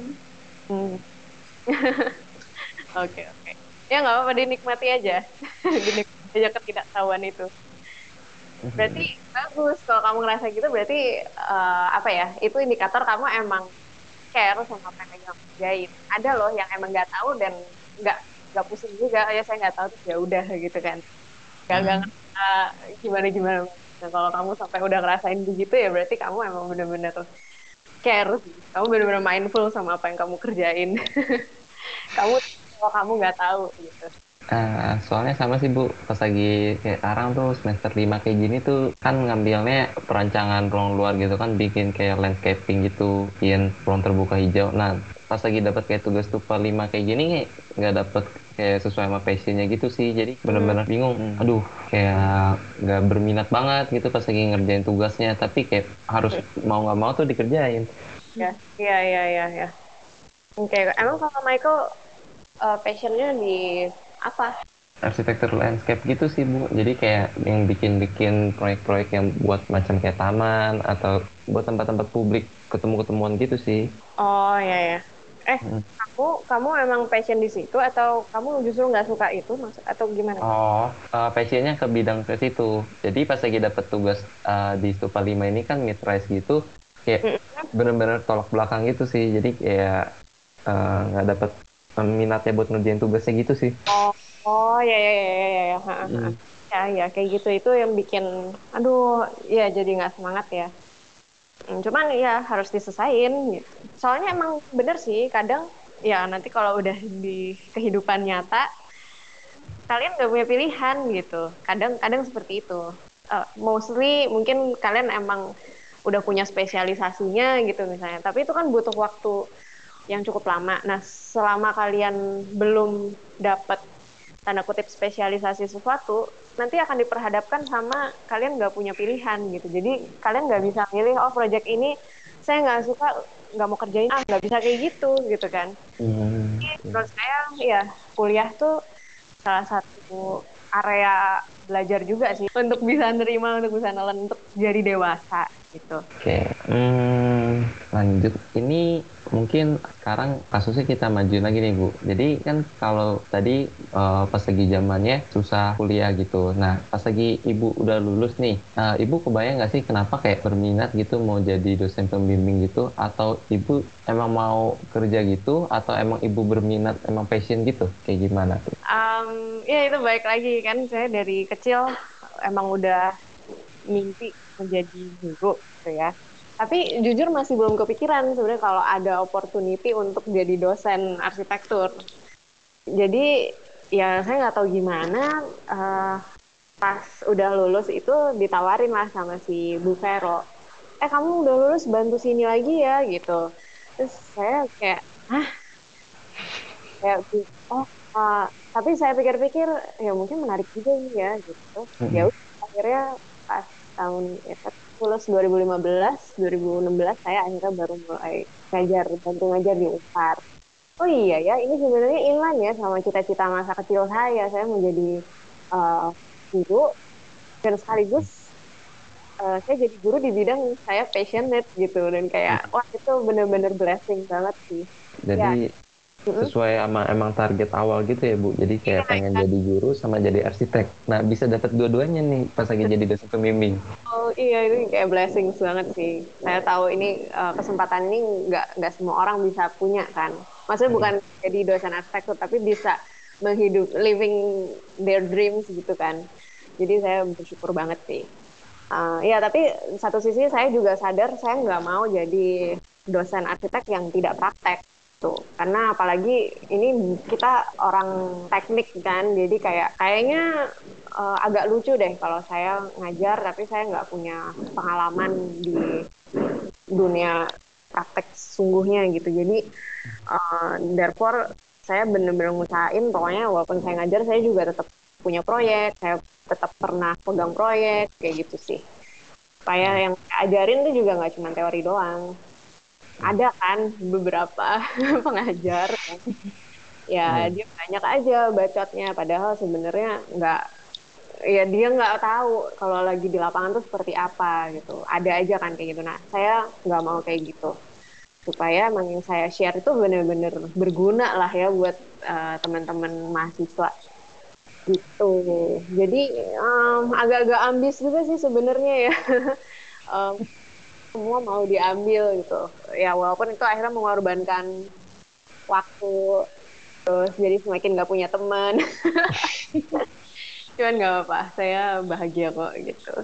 S2: Hmm. oke oke. Ya nggak apa-apa dinikmati aja. Dinikmati aja ketidaktahuan itu. Berarti bagus. Kalau kamu ngerasa gitu berarti uh, apa ya itu indikator kamu emang care sama apa yang kamu kerjain. Ada loh yang emang nggak tahu dan nggak nggak pusing juga. Ya saya nggak tahu tuh ya udah gitu kan. Nggak nggak uh, gimana gimana Nah kalau kamu sampai udah ngerasain begitu ya berarti kamu emang bener-bener care. Kamu bener-bener mindful sama apa yang kamu kerjain. kamu kalau kamu nggak tahu gitu.
S3: Uh, soalnya sama sih Bu, pas lagi kayak sekarang tuh semester 5 kayak gini tuh kan ngambilnya perancangan ruang luar gitu kan bikin kayak landscaping gitu, bikin ruang terbuka hijau. Nah, pas lagi dapat kayak tugas tupa 5 kayak gini nggak dapet kayak sesuai sama passionnya gitu sih. Jadi benar-benar hmm. bingung hmm. aduh kayak nggak berminat banget gitu pas lagi ngerjain tugasnya. Tapi kayak harus mau nggak mau tuh dikerjain.
S2: Ya iya iya iya ya. Oke okay. emang kalau Michael uh, passionnya di apa?
S3: Arsitektur landscape gitu sih bu. Jadi kayak yang bikin-bikin proyek-proyek yang buat macam kayak taman atau buat tempat-tempat publik ketemu-ketemuan gitu sih.
S2: Oh ya ya eh hmm. kamu kamu emang passion di situ atau kamu justru nggak suka itu maksud atau gimana?
S3: Oh uh, passionnya ke bidang ke situ. Jadi pas lagi dapat tugas uh, di Stupa 5 ini kan mid rise gitu kayak hmm. bener-bener tolak belakang gitu sih. Jadi kayak eh, nggak uh, dapat minatnya buat ngerjain tugasnya gitu sih.
S2: Oh oh ya ya ya ya ya hmm. ya ya kayak gitu. Itu yang bikin aduh ya jadi nggak semangat ya cuman ya harus disesain gitu. Soalnya emang bener sih kadang ya nanti kalau udah di kehidupan nyata kalian nggak punya pilihan gitu. Kadang-kadang seperti itu. Uh, mostly mungkin kalian emang udah punya spesialisasinya gitu misalnya. Tapi itu kan butuh waktu yang cukup lama. Nah, selama kalian belum dapat tanda kutip spesialisasi sesuatu, nanti akan diperhadapkan sama kalian nggak punya pilihan gitu. Jadi kalian nggak bisa milih, oh project ini saya nggak suka, nggak mau kerjain, ah nggak bisa kayak gitu gitu kan. Hmm. Jadi, saya ya kuliah tuh salah satu area belajar juga sih untuk bisa nerima, untuk bisa nelen, untuk jadi dewasa gitu.
S3: Oke, okay. hmm, lanjut. Ini mungkin sekarang kasusnya kita maju lagi nih Bu. Jadi kan kalau tadi uh, pas lagi zamannya susah kuliah gitu. Nah pas lagi Ibu udah lulus nih, uh, Ibu kebayang nggak sih kenapa kayak berminat gitu mau jadi dosen pembimbing gitu? Atau Ibu emang mau kerja gitu? Atau emang Ibu berminat emang passion gitu? Kayak gimana?
S2: Um, ya itu baik lagi kan saya dari kecil emang udah mimpi menjadi guru gitu ya tapi jujur masih belum kepikiran sebenarnya kalau ada opportunity untuk jadi dosen arsitektur. Jadi ya saya nggak tahu gimana uh, pas udah lulus itu ditawarin lah sama si Bu Vero. Eh kamu udah lulus bantu sini lagi ya gitu. Terus saya kayak ah kayak oh uh, tapi saya pikir-pikir ya mungkin menarik juga ya gitu. Ya udah akhirnya pas tahun ya, lulus 2015 2016 saya akhirnya baru mulai ngajar bantu ngajar di Unpar oh iya ya ini sebenarnya inline ya sama cita-cita masa kecil saya. Saya menjadi uh, guru. Dan sekaligus uh, saya jadi guru di bidang saya passionate gitu. Dan kayak wah itu bener-bener blessing banget sih.
S3: Jadi ya sesuai sama emang target awal gitu ya Bu. Jadi kayak ya, pengen kan? jadi guru sama jadi arsitek. Nah bisa dapat dua-duanya nih pas lagi jadi dosen pembimbing.
S2: Oh iya itu kayak blessing banget sih. Saya tahu ini uh, kesempatan ini nggak nggak semua orang bisa punya kan. Maksudnya bukan jadi dosen arsitek tapi bisa menghidup living their dreams gitu kan. Jadi saya bersyukur banget sih. Uh, ya tapi satu sisi saya juga sadar saya nggak mau jadi dosen arsitek yang tidak praktek gitu. Karena apalagi ini kita orang teknik kan jadi kayak kayaknya uh, agak lucu deh kalau saya ngajar tapi saya nggak punya pengalaman di dunia praktek sungguhnya gitu. Jadi uh, therefore saya bener-bener ngusahain pokoknya walaupun saya ngajar saya juga tetap punya proyek saya tetap pernah pegang proyek kayak gitu sih. Supaya yang ajarin tuh juga nggak cuma teori doang ada kan beberapa pengajar. Ya hmm. dia banyak aja bacotnya. Padahal sebenarnya nggak ya dia nggak tahu kalau lagi di lapangan tuh seperti apa gitu. Ada aja kan kayak gitu. Nah saya nggak mau kayak gitu. Supaya emang yang saya share itu benar-benar berguna lah ya buat uh, teman-teman mahasiswa. Gitu. Jadi um, agak-agak ambis juga sih sebenarnya ya. Um, semua mau diambil gitu. Ya walaupun itu akhirnya mengorbankan waktu terus jadi semakin nggak punya teman. Cuman nggak apa-apa saya bahagia kok gitu.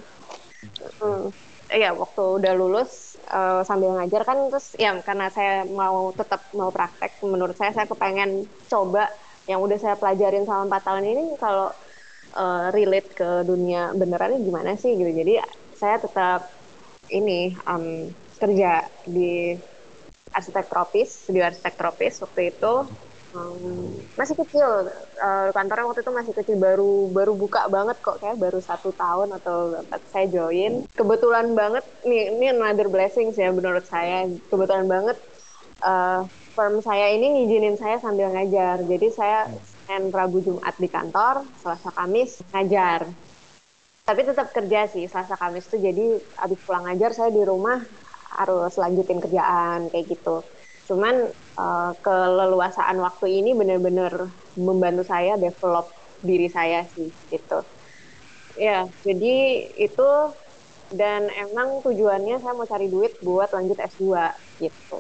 S2: Hmm. ya waktu udah lulus uh, sambil ngajar kan terus ya karena saya mau tetap mau praktek menurut saya saya kepengen coba yang udah saya pelajarin selama empat tahun ini kalau uh, relate ke dunia benerannya gimana sih gitu. Jadi saya tetap ini um, kerja di arsitek tropis di arsitek tropis waktu itu. Um, masih kecil uh, kantornya waktu itu masih kecil baru baru buka banget kok kayak baru satu tahun atau saya join. Kebetulan banget nih ini another blessing sih ya menurut saya. Kebetulan banget uh, firm saya ini ngizinin saya sambil ngajar. Jadi saya Senin Rabu Jumat di kantor Selasa Kamis ngajar tapi tetap kerja sih Selasa Kamis tuh. Jadi abis pulang ngajar saya di rumah harus lanjutin kerjaan kayak gitu. Cuman uh, keleluasaan waktu ini benar-benar membantu saya develop diri saya sih gitu. Ya jadi itu dan emang tujuannya saya mau cari duit buat lanjut S2 gitu.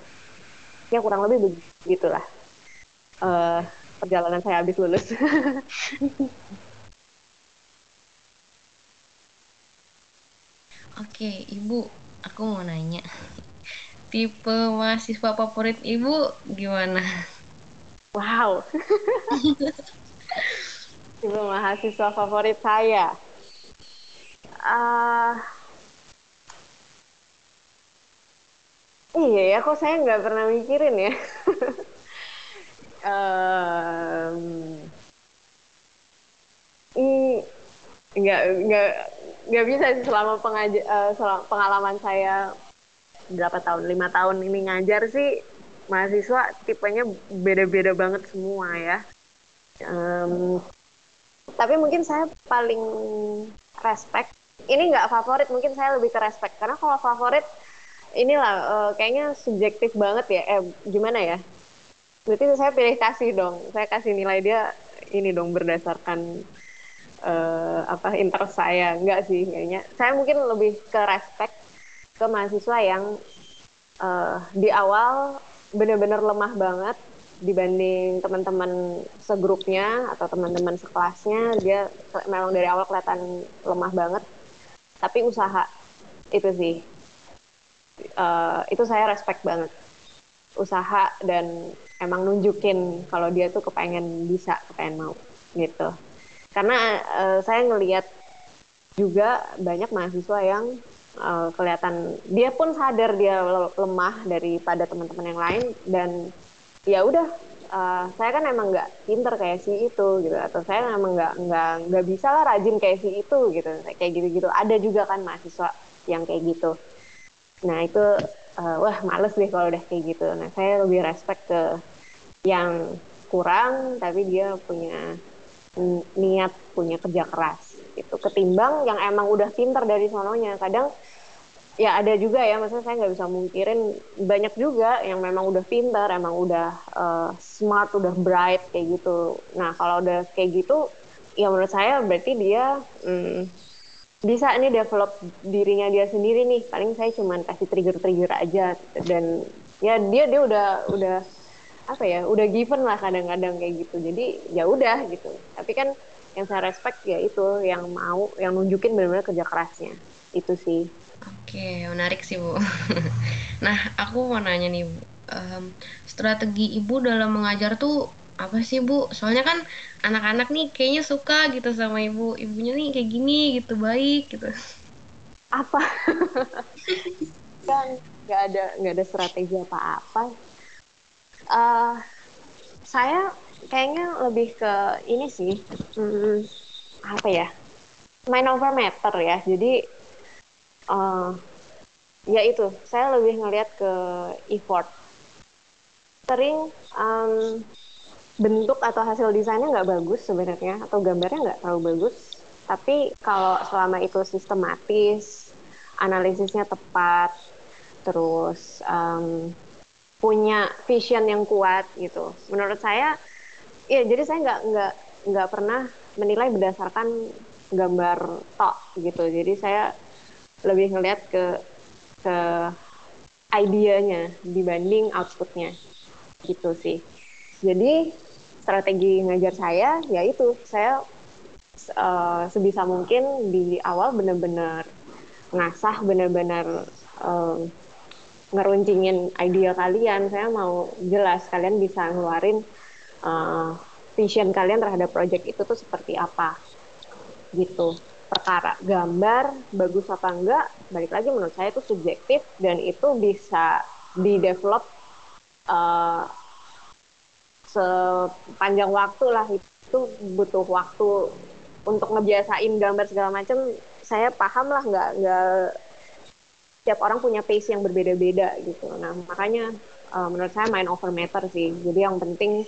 S2: Ya kurang lebih begitulah uh, perjalanan saya habis lulus
S4: Oke, Ibu, aku mau nanya. Tipe mahasiswa favorit Ibu gimana?
S2: Wow. Tipe mahasiswa favorit saya. Uh, iya ya, kok saya nggak pernah mikirin ya. um, nggak nggak nggak bisa sih selama uh, pengalaman saya berapa tahun lima tahun ini ngajar sih mahasiswa tipenya beda-beda banget semua ya. Um, tapi mungkin saya paling respect ini nggak favorit mungkin saya lebih ke respect. Karena kalau favorit inilah uh, kayaknya subjektif banget ya. Eh gimana ya? Berarti saya pilih kasih dong. Saya kasih nilai dia ini dong berdasarkan uh, apa interest saya. Enggak sih kayaknya. Saya mungkin lebih ke respect ke mahasiswa yang uh, di awal benar-benar lemah banget dibanding teman-teman segrupnya atau teman-teman sekelasnya. Dia memang dari awal kelihatan lemah banget. Tapi usaha itu sih. Uh, itu saya respect banget. Usaha dan emang nunjukin kalau dia tuh kepengen bisa kepengen mau gitu karena uh, saya ngelihat juga banyak mahasiswa yang uh, kelihatan dia pun sadar dia lemah daripada teman-teman yang lain dan ya udah uh, saya kan emang nggak pinter kayak si itu gitu atau saya emang nggak nggak nggak bisa lah rajin kayak si itu gitu kayak gitu gitu ada juga kan mahasiswa yang kayak gitu. Nah itu uh, wah males deh kalau udah kayak gitu. Nah saya lebih respect ke yang kurang tapi dia punya niat punya kerja keras itu ketimbang yang emang udah pinter dari sononya. Kadang ya ada juga ya maksudnya saya nggak bisa mungkirin. Banyak juga yang memang udah pinter emang udah uh, smart udah bright kayak gitu. Nah kalau udah kayak gitu ya menurut saya berarti dia hmm, bisa nih develop dirinya dia sendiri nih. Paling saya cuma kasih trigger-trigger aja dan ya dia dia udah udah apa ya udah given lah kadang-kadang kayak gitu jadi ya udah gitu tapi kan yang saya respect ya itu yang mau yang nunjukin benar-benar kerja kerasnya itu sih
S4: Oke, menarik sih Bu. nah, aku mau nanya nih Bu, um, strategi Ibu dalam mengajar tuh apa sih Bu? Soalnya kan anak-anak nih kayaknya suka gitu sama Ibu. Ibunya nih kayak gini gitu, baik gitu.
S2: Apa? kan nggak ada nggak ada strategi apa-apa. Uh, saya kayaknya lebih ke ini sih, hmm, apa ya? Main over matter ya. Jadi uh, ya itu saya lebih ngelihat ke effort sering um, bentuk atau hasil desainnya nggak bagus sebenarnya atau gambarnya nggak terlalu bagus tapi kalau selama itu sistematis analisisnya tepat terus um, punya vision yang kuat gitu. Menurut saya ya jadi saya nggak nggak nggak pernah menilai berdasarkan gambar tok gitu. Jadi saya lebih ngeliat ke ke idenya dibanding outputnya gitu sih. Jadi strategi ngajar saya yaitu saya uh, sebisa mungkin di awal benar-benar ngasah benar-benar uh, ngeruncingin ide kalian. Saya mau jelas kalian bisa ngeluarin uh, vision kalian terhadap project itu tuh seperti apa. Gitu. Perkara gambar bagus apa enggak balik lagi menurut saya itu subjektif dan itu bisa di develop uh, sepanjang waktu lah. Itu butuh waktu untuk ngebiasain gambar segala macam. Saya paham lah nggak nggak tiap orang punya pace yang berbeda-beda gitu. Nah makanya uh, menurut saya main over matter sih. Jadi yang penting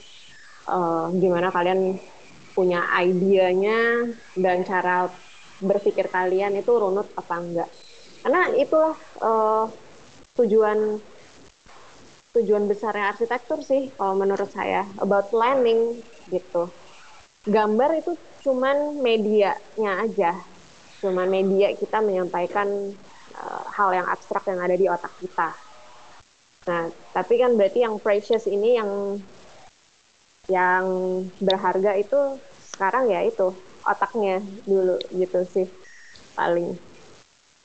S2: uh, gimana kalian punya idenya dan cara berpikir kalian itu runut apa enggak. Karena itulah uh, tujuan tujuan besarnya arsitektur sih kalau menurut saya. About planning gitu. Gambar itu cuman medianya aja. Cuman media kita menyampaikan uh, hal yang abstrak yang ada di otak kita. Nah tapi kan berarti yang precious ini yang yang berharga itu sekarang ya itu otaknya dulu gitu sih paling.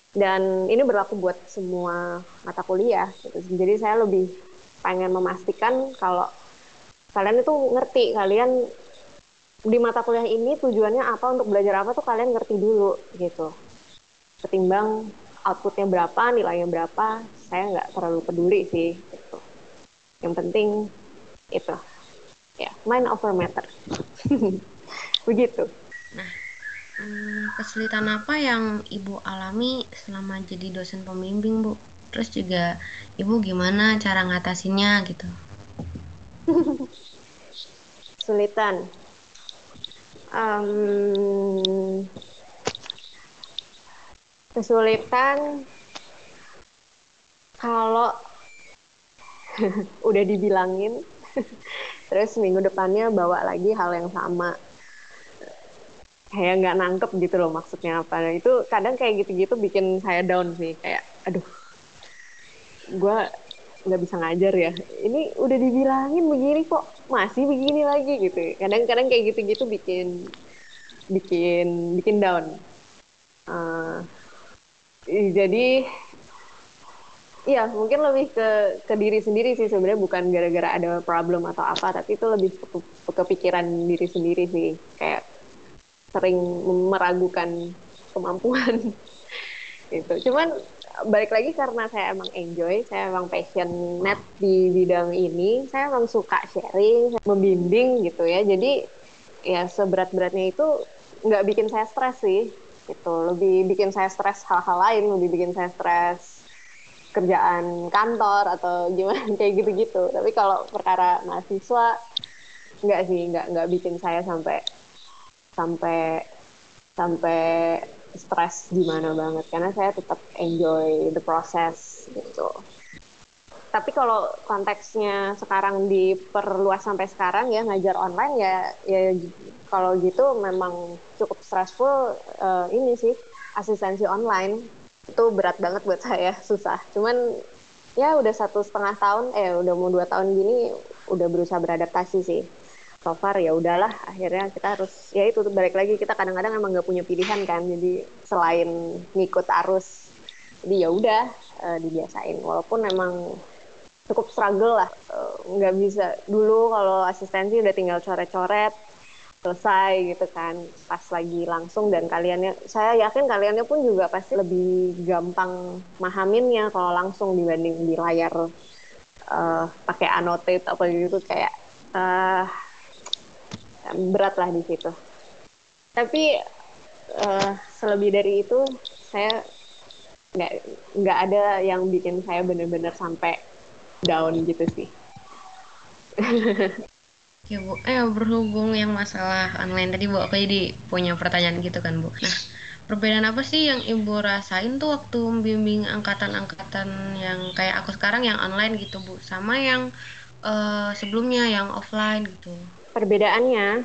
S2: Dan ini berlaku buat semua mata kuliah gitu. jadi saya lebih pengen memastikan kalau kalian itu ngerti kalian di mata kuliah ini tujuannya apa untuk belajar apa tuh kalian ngerti dulu gitu. Ketimbang outputnya berapa nilainya berapa saya nggak terlalu peduli sih gitu yang penting itu ya mind over matter begitu
S4: Nah, hmm, kesulitan apa yang Ibu alami selama jadi dosen pembimbing, Bu? Terus juga Ibu gimana cara ngatasinnya gitu?
S2: Kesulitan. Um, kesulitan kalau udah dibilangin terus minggu depannya bawa lagi hal yang sama. Kayak nggak nangkep gitu loh maksudnya apa. Nah, itu kadang kayak gitu-gitu bikin saya down sih. Kayak aduh gue nggak bisa ngajar ya. Ini udah dibilangin begini kok masih begini lagi gitu. Kadang-kadang kayak gitu-gitu bikin bikin bikin down. Uh, jadi Iya, mungkin lebih ke ke diri sendiri sih sebenarnya bukan gara-gara ada problem atau apa, tapi itu lebih ke, kepikiran diri sendiri sih. Kayak sering meragukan kemampuan. Itu cuman balik lagi karena saya emang enjoy saya emang passionate di bidang ini saya emang suka sharing membimbing gitu ya. Jadi ya seberat-beratnya itu nggak bikin saya stres sih gitu. Lebih bikin saya stres hal-hal lain lebih bikin saya stres kerjaan kantor atau gimana kayak gitu-gitu. Tapi kalau perkara mahasiswa nggak sih nggak nggak bikin saya sampai sampai sampai stres gimana banget. Karena saya tetap enjoy the process gitu. Tapi kalau konteksnya sekarang diperluas sampai sekarang ya ngajar online ya ya kalau gitu memang cukup stressful uh, ini sih asistensi online. Itu berat banget buat saya susah. Cuman ya udah satu setengah tahun eh udah mau dua tahun gini udah berusaha beradaptasi sih. So far ya udahlah akhirnya kita harus ya itu balik lagi kita kadang-kadang emang nggak punya pilihan kan. Jadi selain ngikut arus jadi ya udah uh, dibiasain. Walaupun emang cukup struggle lah eh, nggak bisa. Dulu kalau asistensi udah tinggal coret-coret selesai gitu kan pas lagi langsung dan kaliannya saya yakin kaliannya pun juga pasti lebih gampang mahaminnya kalau langsung dibanding di layar uh, pakai annotate apa gitu kayak uh, berat lah di situ tapi uh, selebih dari itu saya nggak nggak ada yang bikin saya bener-bener sampai down gitu sih.
S4: Ya Bu, eh berhubung yang masalah online tadi Bu, aku jadi punya pertanyaan gitu kan Bu. Nah, perbedaan apa sih yang Ibu rasain tuh waktu membimbing angkatan-angkatan yang kayak aku sekarang yang online gitu Bu, sama yang uh, sebelumnya yang offline gitu?
S2: Perbedaannya,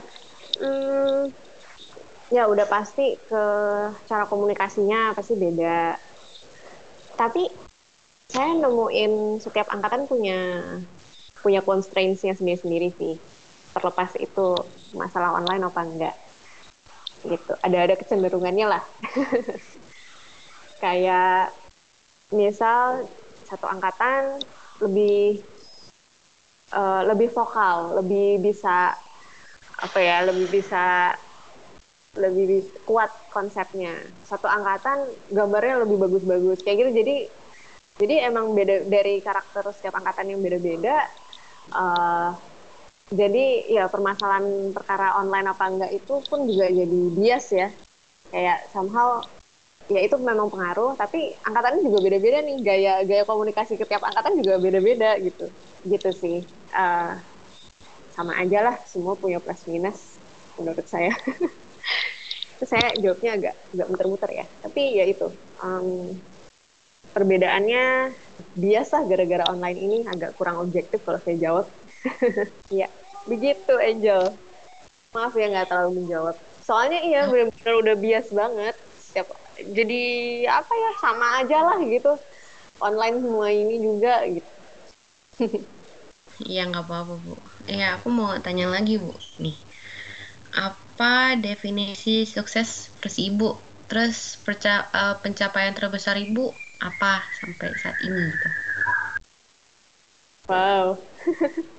S2: hmm, ya udah pasti ke cara komunikasinya pasti beda. Tapi saya nemuin setiap angkatan punya punya constraints-nya sendiri-sendiri sih. Terlepas itu masalah online apa enggak. Gitu. Ada-ada kecenderungannya lah. Kayak misal satu angkatan lebih uh, lebih vokal, lebih bisa apa ya, lebih bisa lebih kuat konsepnya. Satu angkatan gambarnya lebih bagus-bagus kayak gitu. Jadi jadi emang beda dari karakter setiap angkatan yang beda-beda uh, jadi ya permasalahan perkara online apa enggak itu pun juga jadi bias ya. Kayak somehow ya itu memang pengaruh tapi angkatannya juga beda-beda nih. Gaya gaya komunikasi ke tiap angkatan juga beda-beda gitu. Gitu sih. Uh, sama aja lah semua punya plus minus menurut saya. Itu saya jawabnya agak agak muter-muter ya. Tapi ya itu um, perbedaannya biasa gara-gara online ini agak kurang objektif kalau saya jawab. Iya, begitu Angel. Maaf ya nggak terlalu menjawab. Soalnya iya benar-benar udah bias banget. Setiap, jadi apa ya sama aja lah gitu. Online semua ini juga gitu.
S4: Iya nggak apa-apa bu. Ya aku mau tanya lagi bu. Nih, apa definisi sukses versi ibu? Terus perca uh, pencapaian terbesar ibu apa sampai saat ini gitu?
S2: Wow,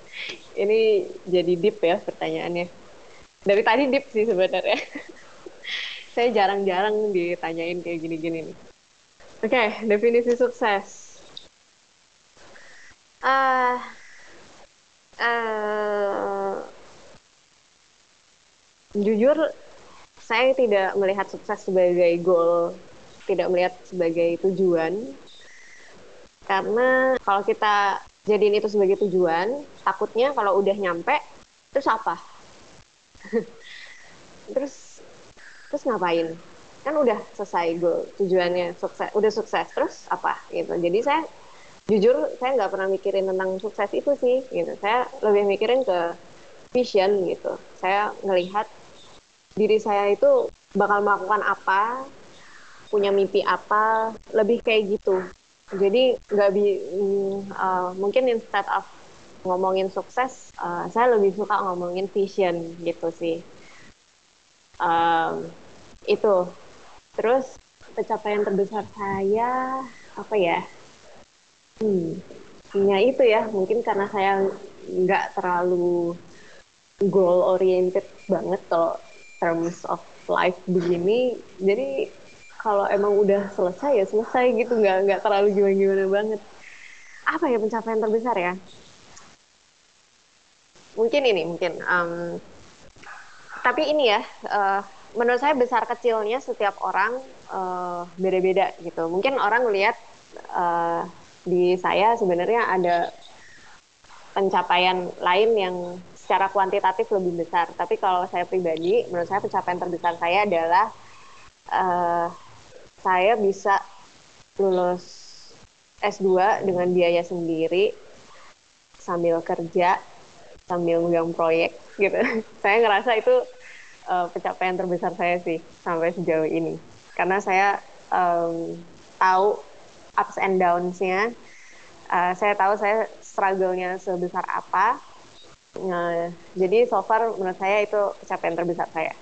S2: ini jadi deep ya pertanyaannya. Dari tadi deep sih sebenarnya. Saya jarang-jarang ditanyain kayak gini-gini nih. Oke, okay, definisi sukses. Uh, uh, jujur, saya tidak melihat sukses sebagai goal tidak melihat sebagai tujuan karena kalau kita jadiin itu sebagai tujuan. Takutnya kalau udah nyampe terus apa? Terus terus ngapain? Kan udah selesai goal tujuannya sukses udah sukses terus apa? Gitu. Jadi saya jujur saya nggak pernah mikirin tentang sukses itu sih gitu. Saya lebih mikirin ke vision gitu. Saya ngelihat diri saya itu bakal melakukan apa punya mimpi apa lebih kayak gitu jadi nggak bi uh, mungkin instead of ngomongin sukses uh, saya lebih suka ngomongin vision gitu sih. Um, itu. Terus pencapaian terbesar saya apa ya? Hmm ya itu ya. Mungkin karena saya nggak terlalu goal oriented banget kalau terms of life begini. Jadi kalau emang udah selesai ya selesai gitu nggak nggak terlalu gimana gimana banget apa ya pencapaian terbesar ya mungkin ini mungkin um, tapi ini ya uh, menurut saya besar kecilnya setiap orang uh, beda-beda gitu. Mungkin orang melihat uh, di saya sebenarnya ada pencapaian lain yang secara kuantitatif lebih besar. Tapi kalau saya pribadi, menurut saya pencapaian terbesar saya adalah uh, saya bisa lulus S2 dengan biaya sendiri sambil kerja sambil megang proyek gitu. saya ngerasa itu uh, pencapaian terbesar saya sih sampai sejauh ini. Karena saya um, tahu ups and downs-nya. Uh, saya tahu saya struggle-nya sebesar apa. Nah, jadi so far menurut saya itu pencapaian terbesar saya.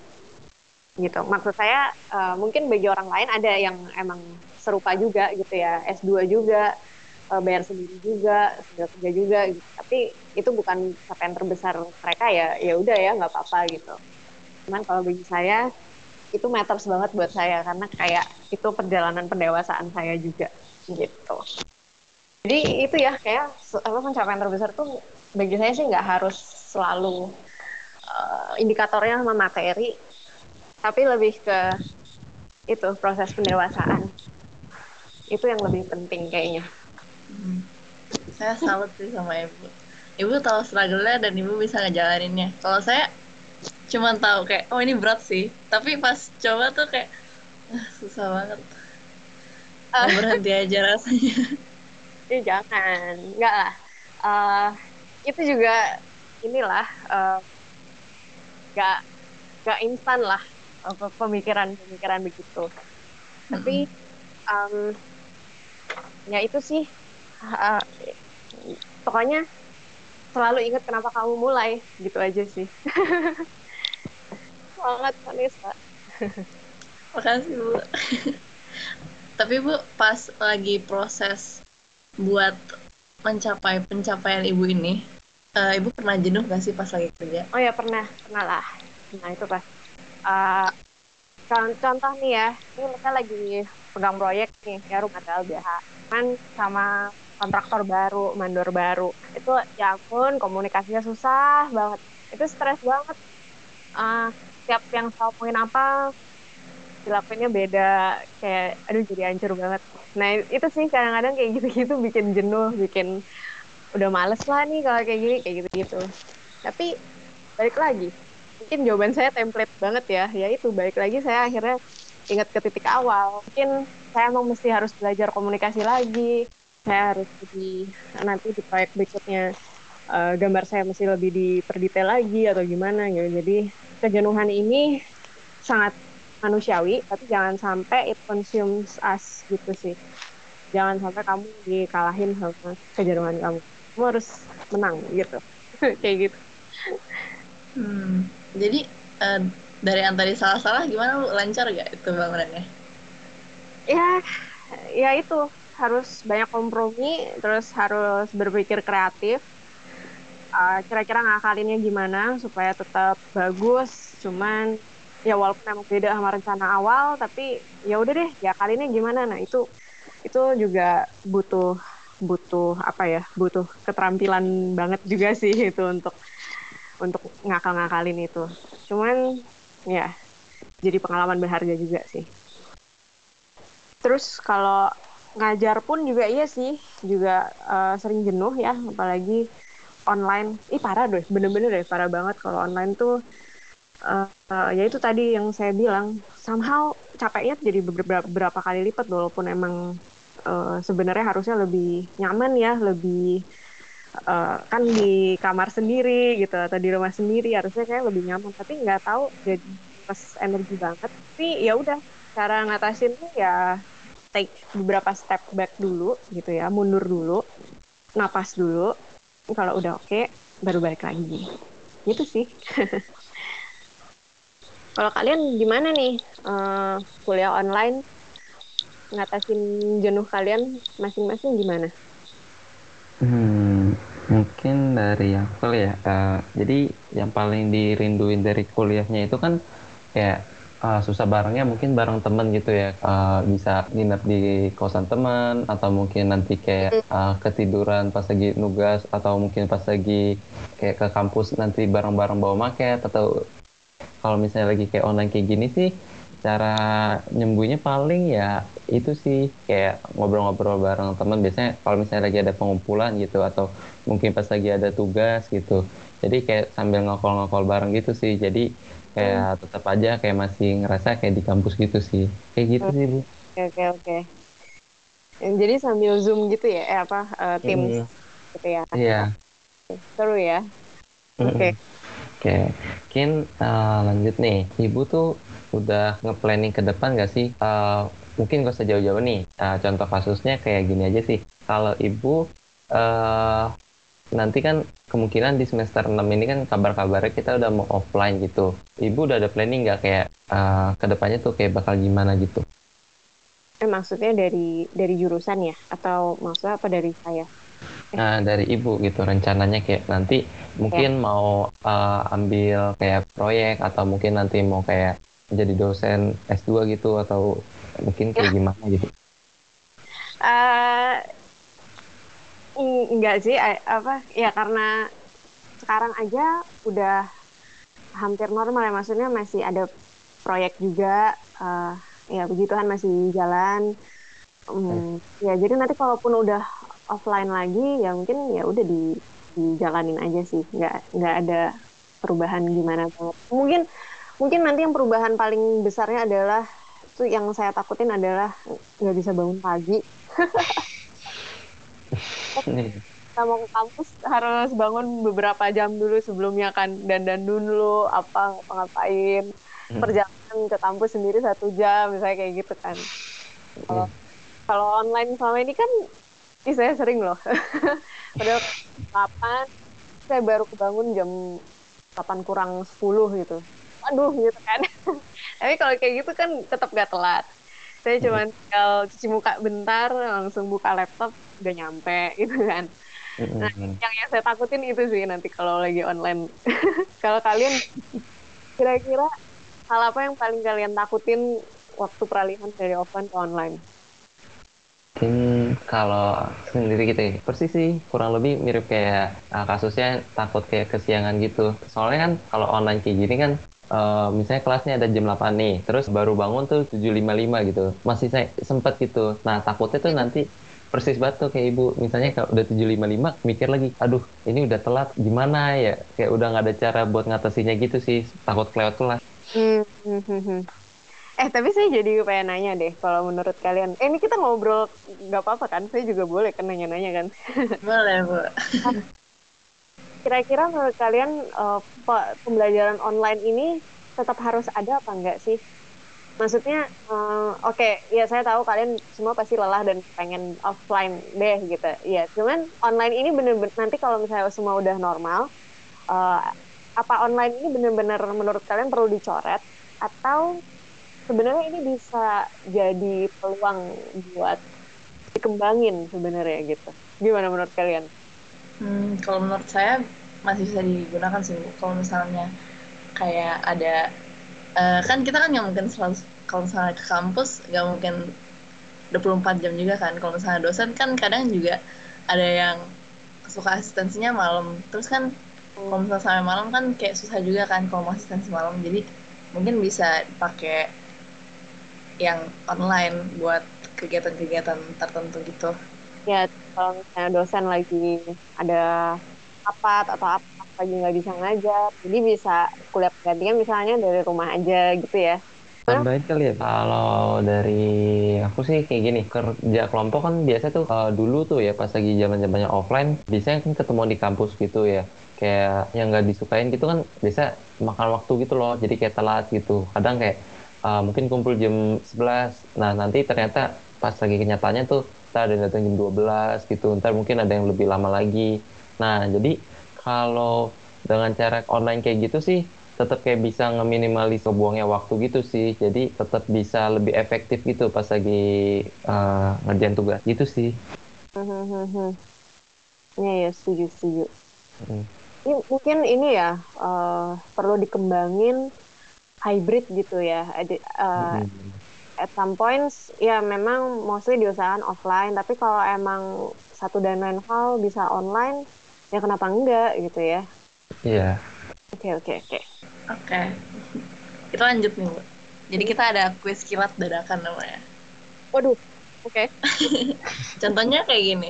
S2: Gitu. Maksud saya uh, mungkin bagi orang lain ada yang emang serupa juga gitu ya. S2 juga, uh, bayar sendiri juga, sudah kerja juga gitu. Tapi itu bukan pencapaian terbesar mereka ya. Ya udah ya nggak apa-apa gitu cuman kalau bagi saya itu matters banget buat saya karena kayak itu perjalanan pendewasaan saya juga gitu jadi itu ya kayak apa pencapaian terbesar tuh bagi saya sih nggak harus selalu uh, indikatornya sama materi tapi lebih ke itu proses pendewasaan. Itu yang lebih penting kayaknya.
S5: Hmm. saya salut sih sama ibu. Ibu tahu struggle-nya dan ibu bisa ngejalaninnya. Kalau saya cuman tahu kayak oh ini berat sih. Tapi pas coba tuh kayak ah, susah banget. Uh, berhenti aja rasanya.
S2: Ya jangan. Enggak lah. Uh, itu juga inilah uh, nggak nggak instan lah pemikiran pemikiran begitu. Tapi um, ya itu sih. Uh, pokoknya selalu ingat kenapa kamu mulai gitu aja sih. Banget Vanessa.
S5: Makasih bu. Tapi bu pas lagi proses buat mencapai pencapaian ibu ini uh, ibu pernah jenuh gak sih pas lagi kerja?
S2: Oh ya pernah. Pernah lah. Nah itu pas uh, contoh nih ya ini kita lagi pegang proyek nih ya rumah LBH kan sama kontraktor baru, mandor baru. Itu ya ampun komunikasinya susah banget. Itu stres banget. Uh, setiap yang omongin apa dilakuinnya beda kayak aduh jadi hancur banget nah itu sih kadang-kadang kayak gitu-gitu bikin jenuh bikin udah males lah nih kalau kayak gini kayak gitu-gitu tapi balik lagi mungkin jawaban saya template banget ya ya itu balik lagi saya akhirnya ingat ke titik awal mungkin saya emang mesti harus belajar komunikasi lagi saya harus di nanti di proyek berikutnya uh, gambar saya mesti lebih diperdetail lagi atau gimana gitu. Jadi kejenuhan ini sangat manusiawi, tapi jangan sampai it consumes us gitu sih. Jangan sampai kamu dikalahin sama kejenuhan kamu. Kamu harus menang gitu. Kayak gitu.
S5: Hmm, jadi uh, dari tadi salah-salah gimana bu? Lancar gak itu bangunannya?
S2: Ya, ya itu. Harus banyak kompromi terus harus berpikir kreatif. Uh, kira-kira ngakalinnya gimana supaya tetap bagus. Cuman ya walaupun emang beda sama rencana awal tapi ya udah deh ya kali ini gimana? Nah itu itu juga butuh butuh apa ya? Butuh keterampilan banget juga sih itu untuk untuk ngakal-ngakalin itu. Cuman ya jadi pengalaman berharga juga sih. Terus kalau ngajar pun juga iya sih juga uh, sering jenuh ya apalagi online. Ih parah deh bener-bener deh parah banget kalau online tuh uh, uh, ya itu tadi yang saya bilang somehow capeknya jadi beberapa, kali lipat walaupun emang uh, sebenarnya harusnya lebih nyaman ya lebih uh, kan di kamar sendiri gitu atau di rumah sendiri harusnya kayak lebih nyaman tapi nggak tahu jadi pas energi banget tapi ya udah cara ngatasin tuh ya take beberapa step back dulu gitu ya, mundur dulu, napas dulu. Kalau udah oke, okay, baru balik lagi. Gitu sih. Kalau kalian gimana nih uh, kuliah online ngatasin jenuh kalian masing-masing gimana?
S3: Hmm, mungkin dari aku ya. Uh, jadi yang paling dirinduin dari kuliahnya itu kan ya uh, susah barengnya mungkin bareng temen gitu ya uh, bisa nginep di kosan teman atau mungkin nanti kayak uh, ketiduran pas lagi nugas atau mungkin pas lagi kayak ke kampus nanti bareng-bareng bawa maket atau kalau misalnya lagi kayak online kayak gini sih cara nyembuhnya paling ya itu sih kayak ngobrol-ngobrol bareng teman biasanya kalau misalnya lagi ada pengumpulan gitu atau mungkin pas lagi ada tugas gitu jadi kayak sambil ngokol-ngokol bareng gitu sih jadi kayak hmm. tetap aja kayak masih ngerasa kayak di kampus gitu sih kayak gitu hmm. sih bu
S2: oke oke oke jadi sambil zoom gitu ya eh apa uh, tim hmm. gitu ya
S3: iya
S2: seru ya oke okay.
S3: oke okay. mungkin uh, lanjut nih ibu tuh udah nge-planning ke depan gak sih? Uh, mungkin gak usah jauh-jauh nih. Uh, contoh kasusnya kayak gini aja sih. Kalau ibu uh, nanti kan kemungkinan di semester 6 ini kan kabar-kabarnya kita udah mau offline gitu. Ibu udah ada planning nggak kayak uh, ke depannya tuh kayak bakal gimana gitu?
S2: Eh maksudnya dari dari jurusan ya atau maksudnya apa dari saya?
S3: Nah, dari ibu gitu rencananya kayak nanti mungkin ya. mau uh, ambil kayak proyek atau mungkin nanti mau kayak jadi dosen S2 gitu atau mungkin kayak ya. gimana gitu?
S2: Uh, enggak sih, apa ya karena sekarang aja udah hampir normal ya maksudnya masih ada proyek juga uh, ya begituan masih jalan. Um, ya jadi nanti kalaupun udah offline lagi ya mungkin ya udah di dijalanin aja sih. Nggak nggak ada perubahan gimana banget. Mungkin mungkin nanti yang perubahan paling besarnya adalah itu yang saya takutin adalah nggak bisa bangun pagi kita mau ke kampus harus bangun beberapa jam dulu sebelumnya kan. Dan dan dulu apa ngapain hmm. perjalanan ke kampus sendiri satu jam misalnya kayak gitu kan. Kalau hmm. kalau online selama ini kan ini saya sering loh. Padahal kapan saya baru kebangun jam 8 kurang 10 gitu. Aduh gitu kan. Tapi kalau kayak gitu kan tetap gak telat. Saya cuma tinggal cuci muka bentar langsung buka laptop udah nyampe gitu kan nah yang yang saya takutin itu sih nanti kalau lagi online kalau kalian kira-kira hal apa yang paling kalian takutin waktu peralihan dari offline ke online
S3: Mungkin kalau sendiri gitu ya, persis sih kurang lebih mirip kayak uh, kasusnya takut kayak kesiangan gitu. Soalnya kan kalau online kayak gini kan uh, misalnya kelasnya ada jam 8 nih, terus baru bangun tuh 7.55 gitu. Masih saya sempet gitu. Nah, takutnya tuh nanti persis banget tuh kayak ibu. Misalnya kalau udah 755 mikir lagi aduh ini udah telat gimana ya? Kayak udah nggak ada cara buat ngatasinya gitu sih. Takut kelewat kelas hmm, hmm,
S2: hmm, hmm. eh tapi saya jadi pengen nanya deh kalau menurut kalian. Eh ini kita ngobrol nggak apa-apa kan? Saya juga boleh kan nanya-nanya kan?
S5: Boleh bu.
S2: Kira-kira menurut kalian uh, pembelajaran online ini tetap harus ada apa enggak sih? Maksudnya, uh, oke, okay, ya saya tahu kalian semua pasti lelah dan pengen offline deh gitu. Iya, cuman online ini bener-bener nanti kalau misalnya semua udah normal, uh, apa online ini bener-bener menurut kalian perlu dicoret atau sebenarnya ini bisa jadi peluang buat dikembangin sebenarnya gitu? Gimana menurut kalian?
S5: Hmm, kalau menurut saya masih bisa digunakan sih kalau misalnya kayak ada uh, kan kita kan nggak mungkin selalu kalau misalnya ke kampus nggak mungkin 24 jam juga kan. Kalau misalnya dosen kan kadang juga ada yang suka asistensinya malam. Terus kan kalau misalnya sampai malam kan kayak susah juga kan kalau mau asistensi malam. Jadi mungkin bisa pakai yang online buat kegiatan-kegiatan tertentu gitu.
S2: Ya kalau misalnya dosen lagi ada rapat atau apa lagi nggak bisa ngajar jadi bisa kuliah penggantian misalnya dari rumah aja gitu ya.
S3: Tambahin kali ya, kalau dari aku sih kayak gini, kerja kelompok kan biasa tuh uh, dulu tuh ya pas lagi zaman zamannya offline, biasanya kan ketemu di kampus gitu ya, kayak yang nggak disukain gitu kan biasa makan waktu gitu loh, jadi kayak telat gitu. Kadang kayak uh, mungkin kumpul jam 11, nah nanti ternyata pas lagi kenyataannya tuh ntar ada yang datang jam 12 gitu ntar mungkin ada yang lebih lama lagi. Nah jadi kalau dengan cara online kayak gitu sih tetap kayak bisa ngeminimalis kebuangnya waktu gitu sih jadi tetap bisa lebih efektif gitu pas lagi uh, ngerjain tugas gitu sih
S2: Iya ya setuju setuju. Hmm. Ini, mungkin ini ya uh, perlu dikembangin hybrid gitu ya. uh, hmm at some points ya memang mostly diusahakan offline tapi kalau emang satu dan lain hal bisa online ya kenapa enggak gitu ya
S3: iya yeah.
S2: oke okay, oke okay, oke
S5: okay. oke kita lanjut nih bu jadi kita ada kuis kilat dadakan namanya
S2: Waduh, oke.
S5: contohnya kayak gini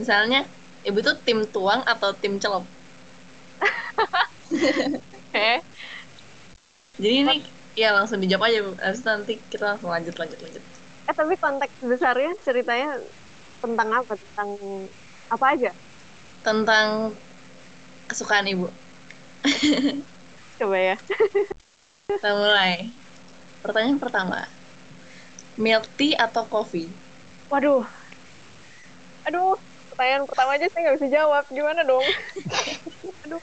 S5: misalnya ibu tuh tim tuang atau tim celup
S2: Oke.
S5: jadi ini ya langsung dijawab aja bu Habis itu nanti kita langsung lanjut lanjut lanjut
S2: Eh tapi konteks besarnya ceritanya tentang apa? Tentang apa aja?
S5: Tentang kesukaan ibu
S2: Coba ya.
S5: kita mulai pertanyaan pertama milk tea atau coffee
S2: Waduh. Aduh, pertanyaan pertama aja saya nggak bisa jawab. Gimana dong? Aduh.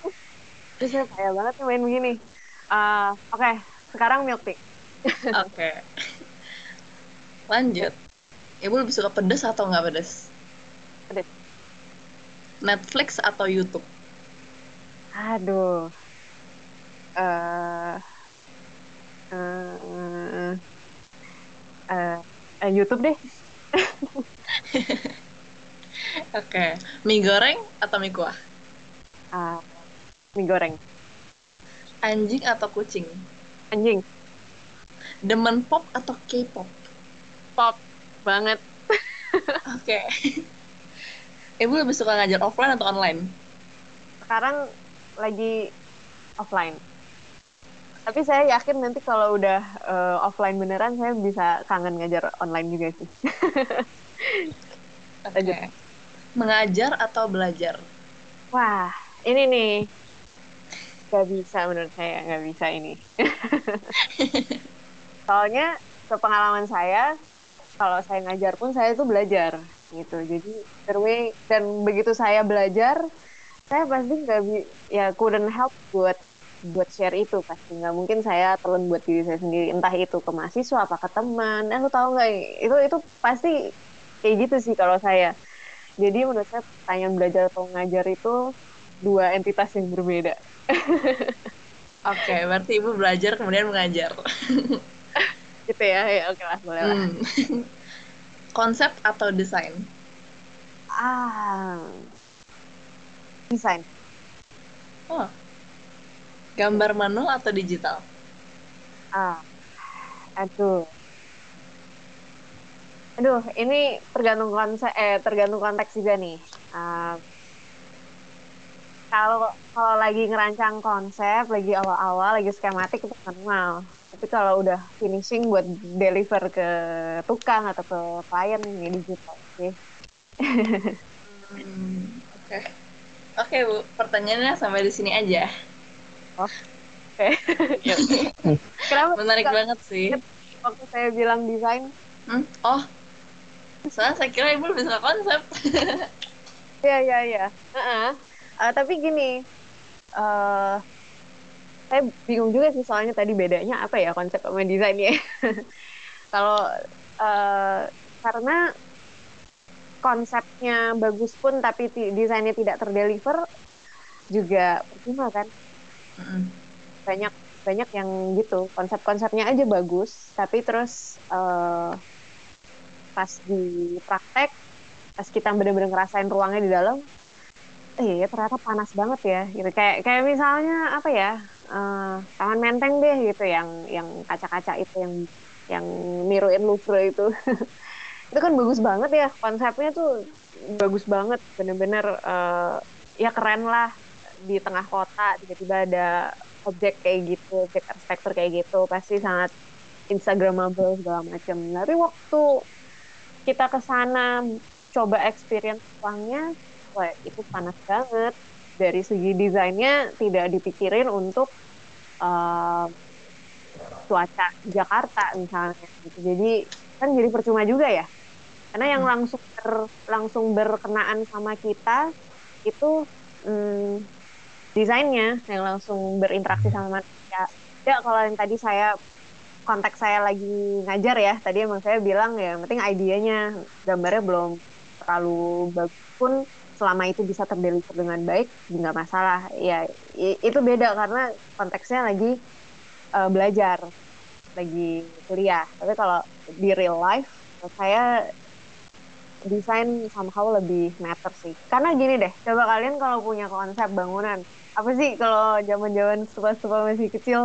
S2: Terus saya payah banget nih main begini. Ah, Oke, sekarang milk tea.
S5: oke lanjut ibu lebih suka pedas atau nggak pedas
S2: Pedas.
S5: Netflix atau YouTube
S2: Aduh. Eh eh, eh, eh, YouTube deh.
S5: oke mie goreng atau mie kuah
S2: Ah, mie goreng.
S5: anjing atau kucing
S2: Anjing.
S5: demen pop atau K-pop
S2: Pop banget.
S5: oke ibu lebih suka ngajar offline atau online
S2: Sekarang lagi offline. Tapi saya yakin nanti kalau udah eh, offline beneran saya bisa kangen ngajar online juga sih.
S5: oke mengajar atau belajar
S2: Wah, ini nih. Gak bisa menurut saya, gak bisa ini. Soalnya sepengalaman saya, kalau saya ngajar pun saya itu belajar gitu. Jadi either way, dan begitu saya belajar, saya pasti nggak bi- ya couldn't help buat buat share itu pasti nggak mungkin saya telan buat diri saya sendiri entah itu ke mahasiswa apa ke teman eh lu tahu nggak itu itu pasti kayak gitu sih kalau saya jadi menurut saya pertanyaan belajar atau ngajar itu dua entitas yang berbeda.
S5: oke berarti ibu belajar kemudian mengajar
S2: Gitu ya, ya oke lah boleh lah.
S5: Hmm. konsep atau desain
S2: Ah, desain.
S5: oh gambar manual atau digital
S2: Ah, aduh. Aduh, ini tergantung konsep, eh tergantung konteks juga nih. Ah, kalau kalau lagi ngerancang konsep, lagi awal-awal, lagi skematik itu manual. Tapi kalau udah finishing buat deliver ke tukang atau ke klien ini digital sih.
S5: Hmm, oke oke bu pertanyaannya sampai di sini aja
S2: Oke. Kenapa
S5: menarik
S2: suka
S5: banget sih
S2: waktu saya bilang desain?
S5: Hmm? oh soalnya saya kira ibu lebih suka konsep
S2: Iya iya iya. Heeh. Eh, tapi gini, eh saya bingung juga sih soalnya tadi bedanya apa ya konsep sama desain ya. Kalau eh, karena konsepnya bagus pun tapi desainnya tidak terdeliver juga percuma kan.
S5: Mm-mm.
S2: Banyak banyak yang gitu konsep-konsepnya aja bagus tapi terus eh, pas di praktek pas kita bener-bener ngerasain ruangnya di dalam eh ternyata panas banget ya gitu kayak kayak misalnya apa ya eh, taman menteng deh gitu yang yang kaca-kaca itu yang yang niruin Louvre itu. Itu kan bagus banget ya konsepnya tuh bagus banget bener-bener eh, ya keren lah. Di tengah kota tiba-tiba ada objek kayak gitu objek arsitektur kayak gitu pasti sangat instagramable segala macam tapi waktu kita ke sana coba experience ruangnya wah itu panas banget dari segi desainnya tidak dipikirin untuk eh, cuaca Jakarta misalnya gitu. jadi kan jadi percuma juga ya. Karena yang langsung ber- langsung berkenaan sama kita itu hmm, desainnya yang langsung berinteraksi sama manusia. Ya kalau yang tadi saya konteks saya lagi ngajar ya tadi emang saya bilang ya yang penting idenya gambarnya belum terlalu bagus pun selama itu bisa terdeliver dengan baik nggak masalah. Ya itu beda karena konteksnya lagi eh, belajar lagi kuliah. Tapi kalau di real life saya desain somehow lebih matter sih. Karena gini deh coba kalian kalau punya konsep bangunan apa sih kalau zaman-zaman suka-suka masih kecil?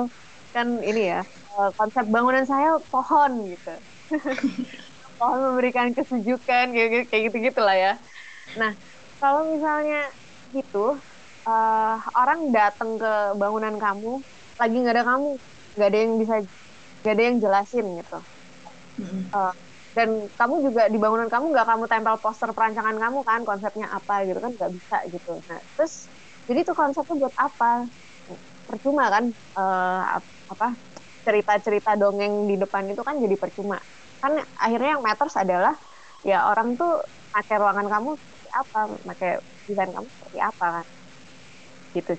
S2: Kan ini ya eh, konsep bangunan saya pohon gitu. Pohon memberikan kesejukan kayak gitu kayak gitu gitulah ya. Nah kalau misalnya gitu eh, orang datang ke bangunan kamu lagi nggak ada kamu nggak ada yang bisa nggak ada yang jelasin gitu. Eh, dan kamu juga di bangunan kamu nggak kamu tempel poster perancangan kamu kan konsepnya apa gitu kan nggak bisa gitu. Nah terus jadi tuh konsepnya buat apa? Percuma kan ap- apa cerita-cerita dongeng di depan itu kan jadi percuma. Kan akhirnya yang matters adalah ya orang tuh pakai ruangan kamu seperti apa pakai desain kamu seperti apa kan? Gitu.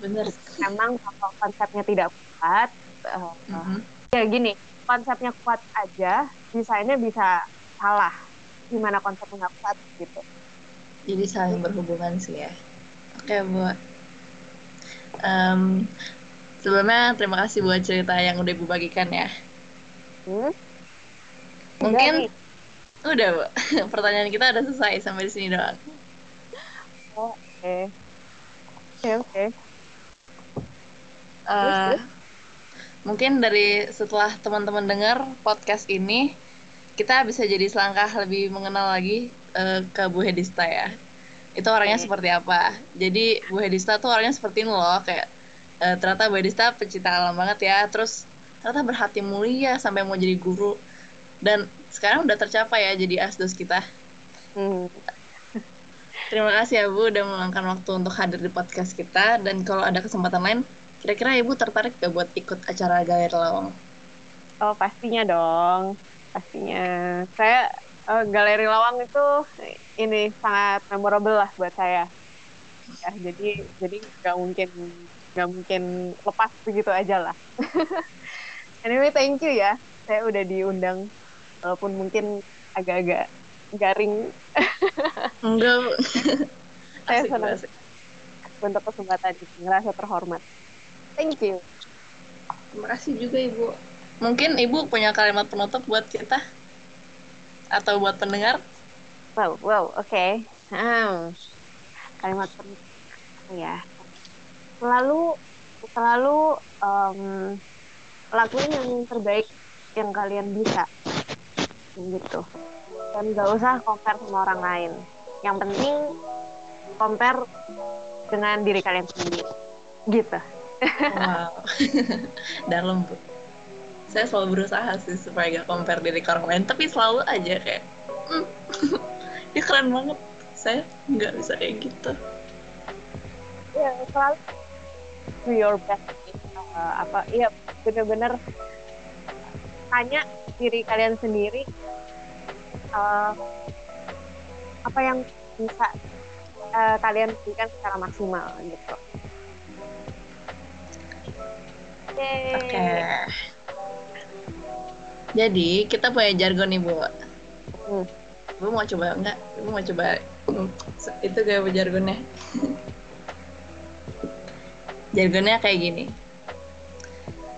S5: Bener
S2: memang kalau konsepnya tidak kuat eh,
S5: Mhm.
S2: ya gini konsepnya kuat aja desainnya bisa salah. Gimana konsepnya nggak kuat gitu.
S5: Jadi saling berhubungan sih ya. Oke bu. Em, sebelumnya terima kasih buat cerita yang udah ibu bagikan ya.
S2: Hmm?
S5: mungkin
S2: nih.
S5: Udah bu. Pertanyaan kita udah selesai sampai di sini doang.
S2: Oh, oke. Oke oke.
S5: Eh, mungkin dari setelah teman-teman dengar podcast ini kita bisa jadi selangkah lebih mengenal lagi eh, ke Bu Hedista ya. Itu orangnya
S2: Oke.
S5: seperti apa? Jadi Bu Hedista tuh orangnya seperti ini loh kayak eh, ternyata Bu Hedista pecinta alam banget ya. Terus ternyata berhati mulia sampai mau jadi guru. Dan sekarang udah tercapai ya jadi asdos kita.
S2: Hmm.
S5: terima kasih ya Bu udah meluangkan waktu untuk hadir di podcast kita. Dan kalau ada kesempatan lain kira-kira Ibu tertarik gak buat ikut acara Galeri Lawang?
S2: Oh pastinya dong. Pastinya. Saya eh, galeri lawang itu ini sangat memorable lah buat saya. Ya jadi jadi nggak mungkin nggak mungkin lepas begitu aja lah. Anyway thank you ya. Saya udah diundang walaupun mungkin agak-agak garing
S5: Enggak.
S2: Saya
S5: Asik,
S2: senang.
S5: asik.
S2: untuk kesempatan ini ngerasa terhormat thank you
S5: Terima kasih juga Ibu. Mungkin Ibu punya kalimat penutup buat kita? Atau buat pendengar?
S2: wow wow oke Hmm. kalimat penutup ya selalu selalu em, lakuin yang terbaik yang kalian bisa gitu dan gak usah compare sama orang lain yang penting compare dengan diri kalian sendiri gitu
S5: Wow. Dalam, Bu. Saya selalu berusaha sih supaya gak compare diri ke orang lain. Tapi selalu aja kayak, "Hmm, dia keren banget. Saya nggak bisa kayak gitu.
S2: ya selalu do your best Eh, apa iya bener-bener tanya diri kalian sendiri eh, apa yang bisa eh, kalian berikan secara maksimal gitu.
S5: Oke. Jadi, kita punya jargon nih, Bu.
S2: Hmm.
S5: Bu mau coba enggak? Bu mau coba hmm, itu kayak Bu jargonnya. jargonnya kayak gini.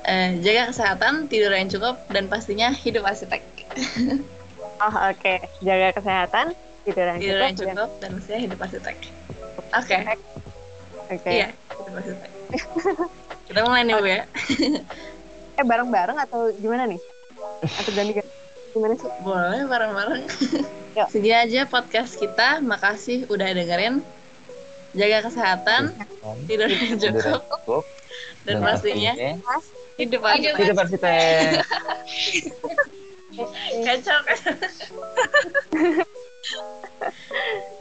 S5: Eh, jaga kesehatan, tidur yang cukup, dan pastinya hidup arsitek.
S2: oh oke jaga kesehatan tidur yang
S5: tidur yang
S2: cukup dan-
S5: cukup, dan pastinya hidup arsitek. Oke,
S2: oke
S5: iya, hidup arsitek. Kita mulai nih, Bu ya.
S2: eh bareng-bareng atau gimana nih atau ganti-ganti gimana sih
S5: Boleh bareng-bareng. Segini aja podcast kita. Makasih udah dengerin. Jaga kesehatan, tidur yang cukup,
S3: cukup
S5: dan pastinya hidup aja.
S3: hidup arsitek
S5: Kacau, kacau.